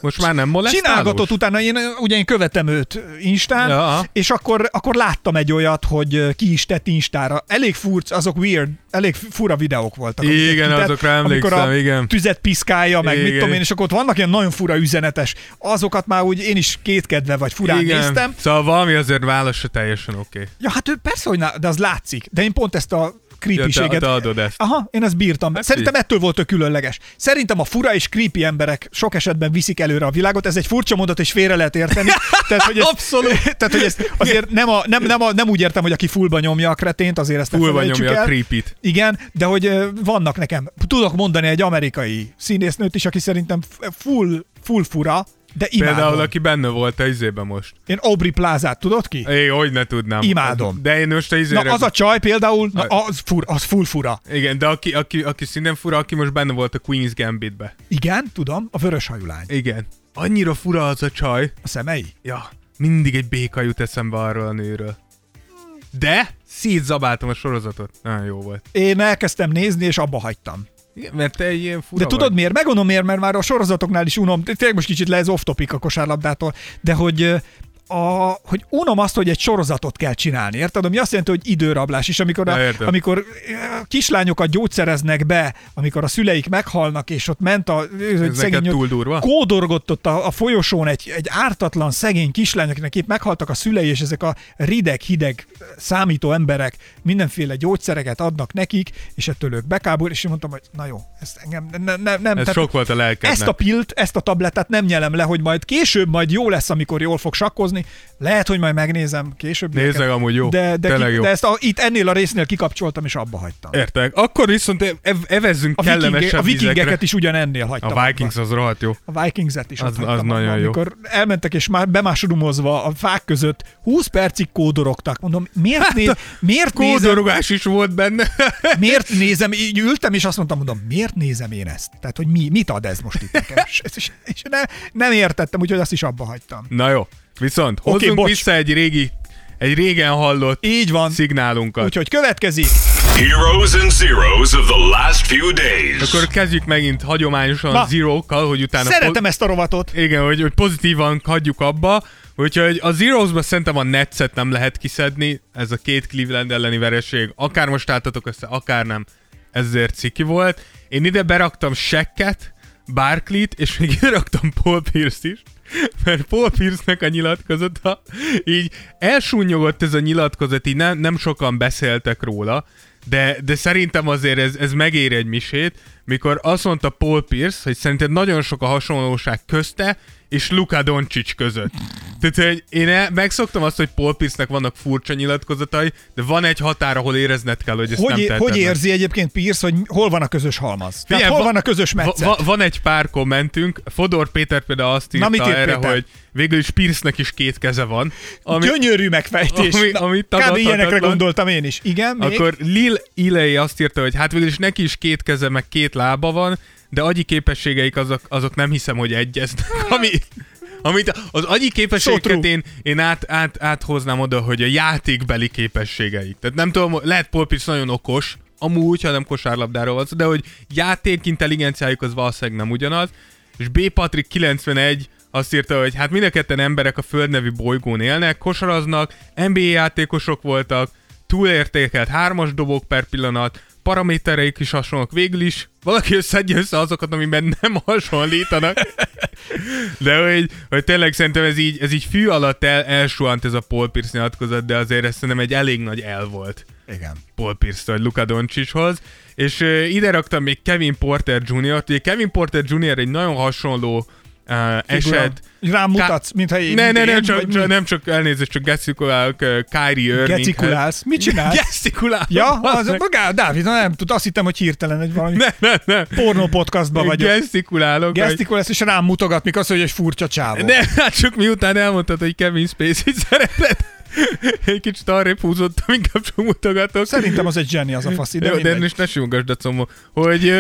Most már nem molesztálós? csinálgatott utána, én ugye én követem őt Instán, Ja, és akkor, akkor láttam egy olyat, hogy ki is tett Instára. Elég furc, azok weird, elég fura videók voltak. Igen, kitett, azokra amikor emlékszem, a igen. tüzet piszkálja, meg mit Igen. tudom én, és akkor ott vannak ilyen nagyon fura üzenetes. Azokat már úgy én is kétkedve vagy furán Igen. néztem. Szóval valami azért válasz se teljesen oké. Okay. Ja, hát ő persze, hogy ná- de az látszik. De én pont ezt a creepységet. te adod ezt. Aha, én ezt bírtam. Hát Szerintem így. ettől volt ő különleges. Szerintem a fura és creepy emberek sok esetben viszik előre a világot. Ez egy furcsa mondat, és félre lehet érteni. Tehát, hogy ezt, Abszolút. Tehát, hogy ezt azért nem, a, nem, nem, a, nem úgy értem, hogy aki fullba nyomja a kretént, azért ezt Fullba nyomja a el. creepyt. Igen, de hogy vannak nekem, tudok mondani egy amerikai színésznőt is, aki szerintem full, full fura, de imádom. Például, aki benne volt a izében most. Én Aubrey Plázát, tudod ki? Én hogy ne tudnám. Imádom. De én most a Na izére... az a csaj például, na, az, fur, az full fura. Igen, de aki, aki, aki szintén fura, aki most benne volt a Queen's Gambitbe. Igen, tudom, a vörös hajú lány. Igen. Annyira fura az a csaj. A szemei? Ja, mindig egy béka jut eszembe arról a nőről. De szétzabáltam a sorozatot. Nagyon jó volt. Én elkezdtem nézni, és abba hagytam. Igen, mert te egy ilyen fura De tudod vagy. miért? Megmondom miért, mert már a sorozatoknál is unom, tényleg most kicsit le ez off-topic a kosárlabdától, de hogy a, hogy unom azt, hogy egy sorozatot kell csinálni, érted? Ami azt jelenti, hogy időrablás is, amikor, a, értem. amikor ö, kislányokat gyógyszereznek be, amikor a szüleik meghalnak, és ott ment a Ez neked túl durva? kódorgott ott a, a folyosón egy, egy ártatlan, szegény kislány, akinek épp meghaltak a szülei, és ezek a rideg, hideg, számító emberek mindenféle gyógyszereket adnak nekik, és ettől ők bekábul, és én mondtam, hogy na jó, ezt engem ne, ne, nem. Ez sok volt a lelkednek. Ezt a pilt, ezt a tablettát nem nyelem le, hogy majd később majd jó lesz, amikor jól fog sakkozni. Lehet, hogy majd megnézem később. Nézd meg, amúgy jó. De, de, ki, jó. de ezt a, itt ennél a résznél kikapcsoltam, és abba hagytam. Értek. Akkor viszont ev- evezzünk A, viking, kellemesebb a vikingeket vizekre. is ugyanennél hagytam. A Vikings az rohadt jó. A Vikings-et is Az- az nagyon abba, jó. Amikor elmentek és már bemásrumozva a fák között 20 percig kódorogtak. Mondom, miért, né- miért, nézem, Kódorogás is volt benne. miért nézem, így ültem és azt mondtam, mondom, miért nézem én ezt? Tehát, hogy mi, mit ad ez most itt nekem? És, és, és ne, nem értettem, úgyhogy azt is abba hagytam. Na jó. Viszont hozzunk bocs. vissza egy régi, egy régen hallott Így van. szignálunkat. Úgyhogy következik. Heroes and zeros of the last few days. Akkor kezdjük megint hagyományosan Na. zero-kkal, hogy utána... Szeretem ezt a rovatot. Igen, hogy, hogy pozitívan hagyjuk abba, úgyhogy a Zeros-ba szerintem a Netset nem lehet kiszedni, ez a két Cleveland elleni vereség, akár most álltatok össze, akár nem, ezért ciki volt. Én ide beraktam Sekket, Barkley-t, és még ide raktam Paul Pierce is, mert Paul Pierce-nek a nyilatkozata, így elsúnyogott ez a nyilatkozat, így nem, nem sokan beszéltek róla, de, de szerintem azért ez, ez megér egy misét, mikor azt mondta Paul Pierce, hogy szerinted nagyon sok a hasonlóság közte és Luka Doncic között. Tehát hogy én megszoktam azt, hogy Paul Pierce-nek vannak furcsa nyilatkozatai, de van egy határ, ahol érezned kell, hogy ezt Hogy, nem hogy meg. érzi egyébként Pierce, hogy hol van a közös halmaz? Tehát Figyelj, hol va- van a közös Va, metszet? va, van egy pár kommentünk, Fodor Péter például azt írta mit írt erre, Péter? hogy végül is Pierce-nek is két keze van. Ami, Gyönyörű megfejtés. ami- Na, ami Kb. ilyenekre gondoltam én is. Igen, még? Akkor Lil Ilei azt írta, hogy hát végül is neki is két keze, meg két lába van, de agyi képességeik azok, azok nem hiszem, hogy egyeznek. Ami, amit az agyi képességeket én, én át, át, áthoznám oda, hogy a játékbeli képességeik. Tehát nem tudom, lehet Paul Pierce nagyon okos, amúgy, ha nem kosárlabdáról van szó, de hogy játék intelligenciájuk az valószínűleg nem ugyanaz. És B. Patrick 91 azt írta, hogy hát mind a ketten emberek a Föld nevű bolygón élnek, kosaraznak, NBA játékosok voltak, túlértékelt hármas dobók per pillanat, paramétereik is hasonlók végül is, valaki összedje össze azokat, amiben nem hasonlítanak. De hogy, hogy tényleg szerintem ez így, ez így fű alatt el, elsuhant ez a Paul Pierce nyilatkozat, de azért ez szerintem egy elég nagy el volt. Igen. Paul Pierce-től Luka Doncichoz. És ide raktam még Kevin Porter Jr.-t. Ugye Kevin Porter Jr. egy nagyon hasonló uh, eset. Rám mutatsz, mintha én... Ne, ne, nem csak, csak, nem csak elnézést, csak gesztikulálok uh, Kyrie Irvinghez. Gecikulálsz. Mit csinálsz? Gesztikulálok. Ja, az, bazzeg. magá, Dávid, na nem tud, azt hittem, hogy hirtelen egy valami Ne, ne, ne. pornó podcastban vagyok. Gesztikulálok. hogy- Gesztikulálsz, és rám mutogat, mikor azt, hogy egy furcsa csávó. Ne, hát csak miután elmondtad, hogy Kevin Spacey szereted, egy kicsit arrébb húzottam, inkább csak mutogatok. Szerintem az egy zseni, az a faszi, de, Jó, de most ne simogasd a combo, hogy...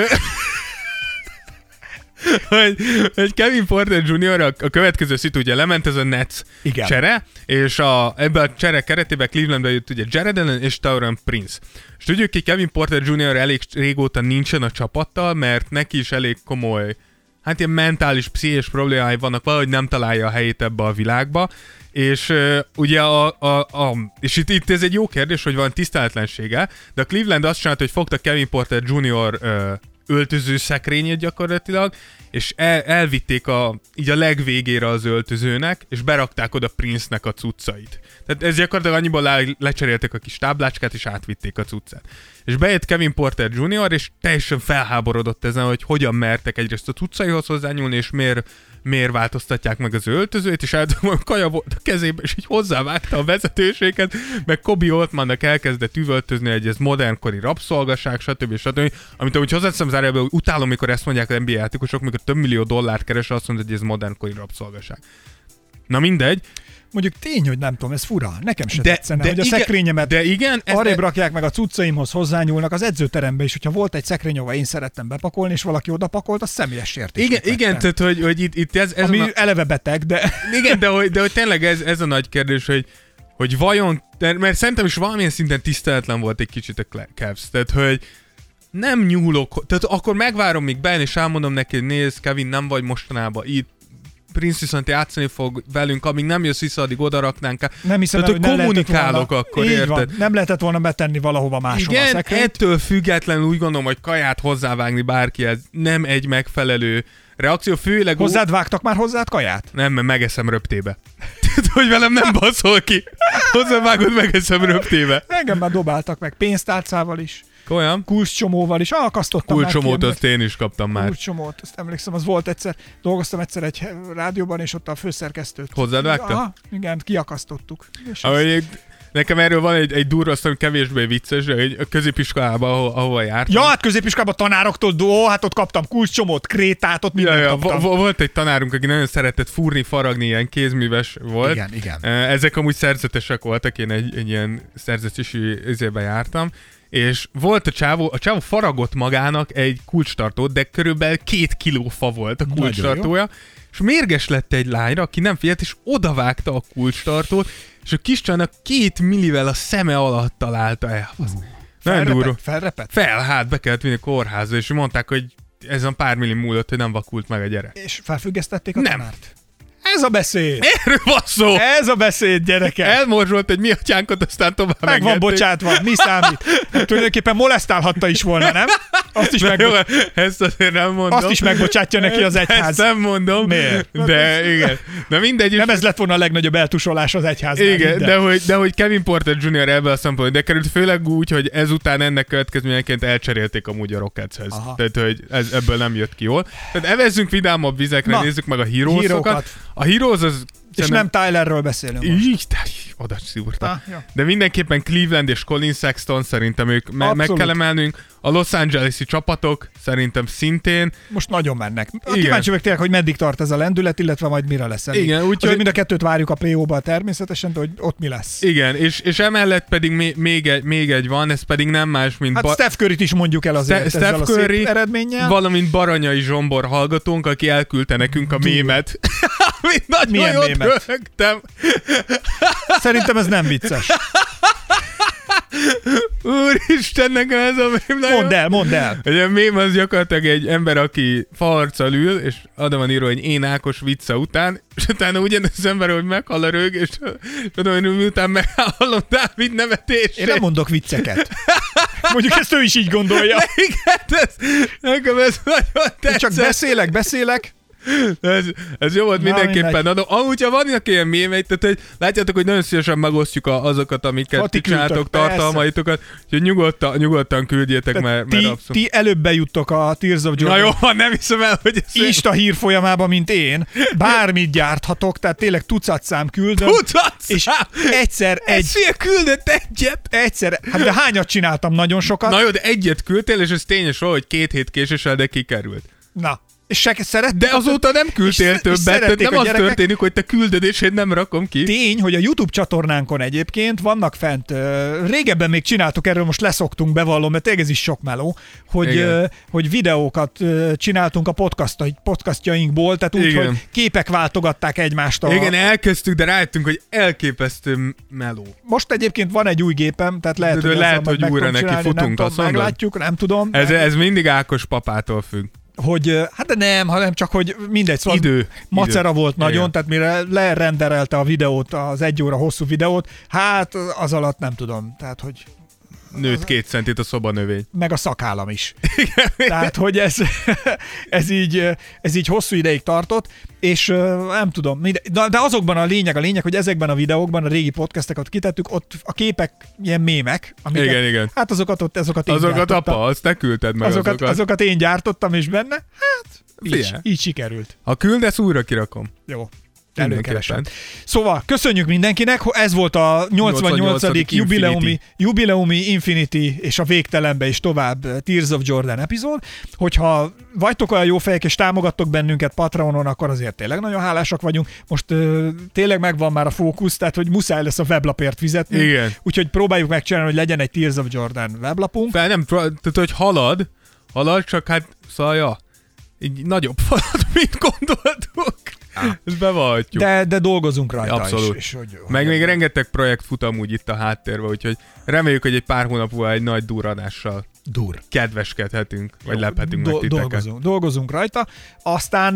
hogy, hogy Kevin Porter Jr. a, a következő szitu, ugye lement ez a Nets Igen. csere, és a, ebben a csere keretében Clevelandbe jött ugye Jared Allen és Tauron Prince. És tudjuk ki, Kevin Porter Jr. elég régóta nincsen a csapattal, mert neki is elég komoly hát ilyen mentális, pszichés problémái vannak, valahogy nem találja a helyét ebbe a világba, és uh, ugye a, a, a és itt, itt ez egy jó kérdés, hogy van tiszteletlensége, de a Cleveland azt csinált, hogy fogta Kevin Porter Jr. Uh, öltöző szekrényét gyakorlatilag, és el, elvitték a, így a legvégére az öltözőnek, és berakták oda Prince-nek a cuccait. Tehát ez gyakorlatilag annyiból le, lecseréltek a kis táblácskát, és átvitték a cuccát. És bejött Kevin Porter Jr., és teljesen felháborodott ezen, hogy hogyan mertek egyrészt a cuccaihoz hozzányúlni, és miért, miért változtatják meg az öltözőt, és általában a kaja volt a kezébe, és így hozzávágta a vezetőséget, meg Kobi Oltmannak elkezdett üvöltözni, hogy ez modernkori rabszolgaság, stb. stb. Amit amúgy hozzáteszem zárjába, hogy utálom, mikor ezt mondják az NBA játékosok, mikor több millió dollárt keres, azt mondja, hogy ez modernkori rabszolgaság. Na mindegy, Mondjuk tény, hogy nem tudom, ez fura. Nekem sem De- tetszene, de hogy a igen- szekrényemet de igen, ez- arrébb rakják meg a cuccaimhoz, hozzányúlnak az edzőterembe is, hogyha volt egy szekrény, ahova én szerettem bepakolni, és valaki oda pakolt, az személyes sértés. igen, igen tehát hogy, hogy itt, itt ez, ez Ami a, eleve beteg, de Igen, de hogy, de hogy tényleg ez, ez a nagy kérdés, hogy, hogy vajon, de, mert szerintem is valamilyen szinten tiszteletlen volt egy kicsit a Cavs, tehát hogy nem nyúlok, tehát akkor megvárom, míg bejön, és elmondom neki, hogy nézd, Kevin, nem vagy mostanában itt, Prince viszont játszani fog velünk, amíg nem jössz vissza, addig oda raknánk. nem hiszem, Tehát, el, hogy nem kommunikálok volna, akkor, érted? Van, nem lehetett volna betenni valahova máshova a Igen, szekrényt. ettől függetlenül úgy gondolom, hogy kaját hozzávágni bárkihez nem egy megfelelő reakció, főleg Hozzád vágtak már hozzád kaját? Nem, mert megeszem röptébe. Hogy velem nem baszol ki. Hozzávágod, megeszem röptébe. Engem már dobáltak meg pénztárcával is, Olyan? kulcscsomóval is, akasztottam már Kulcsomót ki, azt én is kaptam már. Kulcsomót, azt emlékszem, az volt egyszer, dolgoztam egyszer egy rádióban, és ott a főszerkesztőt. Hozzád vágta? Aha, igen, kiakasztottuk. És Ahogy nekem erről van egy, egy durva, azt mondom, kevésbé vicces, de egy a középiskolában, ahol, ahova jártam. Ja, hát középiskolában tanároktól, ó, hát ott kaptam kulcscsomót, krétát, ott Ja, mindent ja, kaptam. vo- vo- volt egy tanárunk, aki nagyon szeretett fúrni, faragni, ilyen kézműves volt. Igen, igen. Ezek amúgy szerzetesek voltak, én egy, egy ilyen szerzetési izébe jártam, és volt a csávó, a csávó faragott magának egy kulcstartót, de körülbelül két kiló fa volt a kulcstartója, és mérges lett egy lányra, aki nem figyelt, és odavágta a kulcstartót, és a kis csajnak két millivel a szeme alatt találta el. Uh, Nagyon durva. Felrepett. Fel, hát be kellett vinni a kórházba, és mondták, hogy ez a pár millim múlott, hogy nem vakult meg a gyerek. És felfüggesztették a Nem. tanárt. Ez a beszéd! Erről van szó! Ez a beszéd, gyerekek! Elmorzsolt egy mi atyánkat, aztán tovább meg van engedték. bocsátva, mi számít? Tulajdonképpen molesztálhatta is volna, nem? Azt is, Na meg, jó, ezt azért nem mondom. azt is megbocsátja neki az egyház. Ezt nem mondom. Miért? De igen. De mindegy. Nem ez lett volna a legnagyobb eltusolás az egyháznál. igen, de hogy, de hogy Kevin Porter Jr. ebből a szempontból, de került főleg úgy, hogy ezután ennek következményeként elcserélték amúgy a Rocketshez. Aha. Tehát, hogy ez, ebből nem jött ki jól. Tehát evezzünk vidámabb vizekre, Na, nézzük meg a hírókat. A Heroes az... És nem Tylerről beszélünk most. Így, de oda szívurta. Ah. De mindenképpen Cleveland és Colin Sexton szerintem ők me- meg kell emelnünk. A Los Angeles-i csapatok szerintem szintén. Most nagyon mennek. Igen. Kíváncsi vagyok tényleg, hogy meddig tart ez a lendület, illetve majd mire lesz elég. Igen, úgyhogy- Azért mind a kettőt várjuk a play-ba természetesen, de hogy ott mi lesz. Igen, és, és emellett pedig még, még, egy, még egy van, ez pedig nem más, mint Hát ba- Steph Curry-t is mondjuk el azért Ste- ezzel Steph a szép Curry, eredménnyel. valamint Baranyai Zsombor hallgatónk, aki elküldte nekünk a mémet. Amit nagyon Milyen jót mémet? röhögtem. Szerintem ez nem vicces. Úristen, nekem ez a mém nagyon... Mondd el, mondd el. Egy a mém az gyakorlatilag egy ember, aki faarccal ül, és oda van írva, hogy én Ákos vicca után, és utána ugyanaz az ember, hogy meghal a rög, és tudom, hogy miután meghallom Dávid nevetését. Én nem mondok vicceket. Mondjuk ezt ő is így gondolja. Igen, ez, nekem ez nagyon Én tetszett. csak beszélek, beszélek, Ez, ez jó volt Na, mindenképpen. mindegy. Adom. Amúgy, ha vannak ilyen mémeik, tehát hogy látjátok, hogy nagyon szívesen megosztjuk a, azokat, amiket Ha ti ti csináltok, küldtök, persze. tartalmaitokat, úgyhogy nyugodtan, nyugodtan küldjétek, Tehát mert, mert ti, abszolút. ti előbb bejuttok a Tears of Na Jordan jó, van, nem hiszem el, hogy ez Insta hírfolyamába, mint én. Bármit gyárthatok, tehát tényleg tucat szám küldöm. Tudatsz! És egyszer egy, Egy fél küldött egyet! egyszer, hát de hányat csináltam? Nagyon sokat. Na jó, de egyet küldtél, és ez tényes hogy két hét késéssel, de kikerült. Na. És se szeret, De azóta nem küldtél és- és többet, szerették nem az gyerekek. történik, hogy te küldöd, és én nem rakom ki. Tény, hogy a YouTube csatornánkon egyébként vannak fent, régebben még csináltuk erről, most leszoktunk, bevallom, mert tényleg ez is sok meló, hogy, hogy videókat csináltunk a podcast, podcastjainkból, tehát úgy, Igen. hogy képek váltogatták egymást. A... Igen, elkezdtük, de rájöttünk, hogy elképesztő meló. Most egyébként van egy új gépem, tehát lehet, De- de hogy, lehet, hogy újra neki futunk, nem tudom, meglátjuk, nem tudom. Ez, ez mindig Ákos papától függ. Hogy hát de nem, hanem csak, hogy mindegy, szóval Idő. macera Idő. volt nagyon, Igen. tehát mire lerenderelte a videót, az egy óra hosszú videót, hát az alatt nem tudom, tehát hogy Nőtt két centit a szobanövény. meg a szakállam is. Tehát, hogy ez, ez, így, ez így hosszú ideig tartott, és nem tudom, de, de azokban a lényeg, a lényeg, hogy ezekben a videókban, a régi podcasteket kitettük, ott a képek ilyen mémek. Amiket, Igen, igen. Hát azokat ott, azokat én Azokat gyártottam. apa, azt te küldted meg azokat, azokat. azokat én gyártottam is benne. Hát, így, így sikerült. Ha küldesz, újra kirakom. Jó. Előkeresem. Szóval, köszönjük mindenkinek, ez volt a 88. 88. jubileumi, Infinity. jubileumi Infinity és a végtelenbe is tovább uh, Tears of Jordan epizód. Hogyha vagytok olyan jó fejek és támogattok bennünket Patreonon, akkor azért tényleg nagyon hálásak vagyunk. Most uh, tényleg megvan már a fókusz, tehát hogy muszáj lesz a weblapért fizetni. Igen. Úgyhogy próbáljuk megcsinálni, hogy legyen egy Tears of Jordan weblapunk. Fel nem, tehát hogy halad, halad, csak hát szóval, ja, így nagyobb falad, mint gondoltuk. Ezt bevallhatjuk. De, de dolgozunk rajta Abszolút. is. És, hogy, Meg még rengeteg projekt fut amúgy itt a háttérben, úgyhogy reméljük, hogy egy pár hónap múlva egy nagy duranással dur. kedveskedhetünk, vagy Jó, lephetünk meg do- titeket. dolgozunk, dolgozunk rajta. Aztán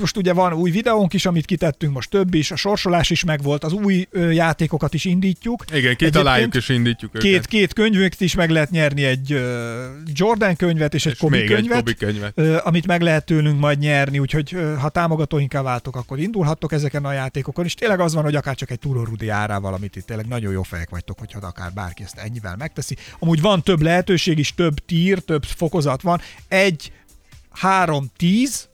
most ugye van új videónk is, amit kitettünk, most több is, a sorsolás is megvolt, az új játékokat is indítjuk. Igen, kitaláljuk és indítjuk őket. Két, két könyvünket is meg lehet nyerni, egy Jordan könyvet és, egy és egy könyvet. Kobi könyvet. ö, amit meg lehet tőlünk majd nyerni, úgyhogy ha támogatóinká váltok, akkor indulhattok ezeken a játékokon, és tényleg az van, hogy akár csak egy Turo Rudi árával, amit itt tényleg nagyon jó fejek vagytok, hogyha akár bárki ezt ennyivel megteszi. Amúgy van több lehetőség is, több tír, több fokozat van. Egy, három, tíz,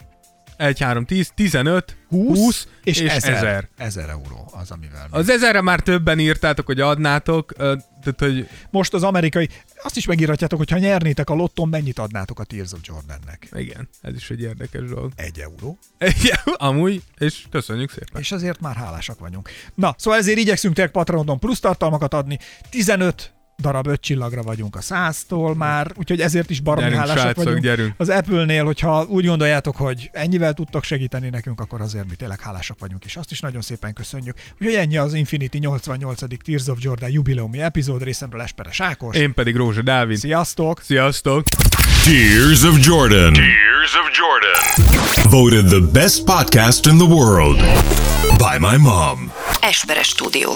1, 3, 10, 15, 20, 20 és, és ezer. 1000. Ezer euró az, amivel. Az ezerre már többen írtátok, hogy adnátok, tehát hogy Most az amerikai, azt is megírhatjátok, hogy ha nyernétek a lotton, mennyit adnátok a Tears of Jordannek? igen, ez is egy érdekes dolog. Egy euró. Igen, amúgy, és köszönjük szépen. És azért már hálásak vagyunk. Na, szóval ezért igyekszünk tényleg Patronon plusz tartalmakat adni. 15 darab öt csillagra vagyunk a 100-tól már, úgyhogy ezért is baromi Gyerünk, hálásak srácok, vagyunk. gyerünk. Az Apple-nél, hogyha úgy gondoljátok, hogy ennyivel tudtok segíteni nekünk, akkor azért mi tényleg hálásak vagyunk, és azt is nagyon szépen köszönjük. Úgyhogy ennyi az Infinity 88. Tears of Jordan jubileumi epizód részemről Esperes Ákos. Én pedig Rózsa Dávid. Sziasztok! Sziasztok! Tears of Jordan. Tears of Jordan. Voted the best podcast in the world by my mom. Esperes stúdió.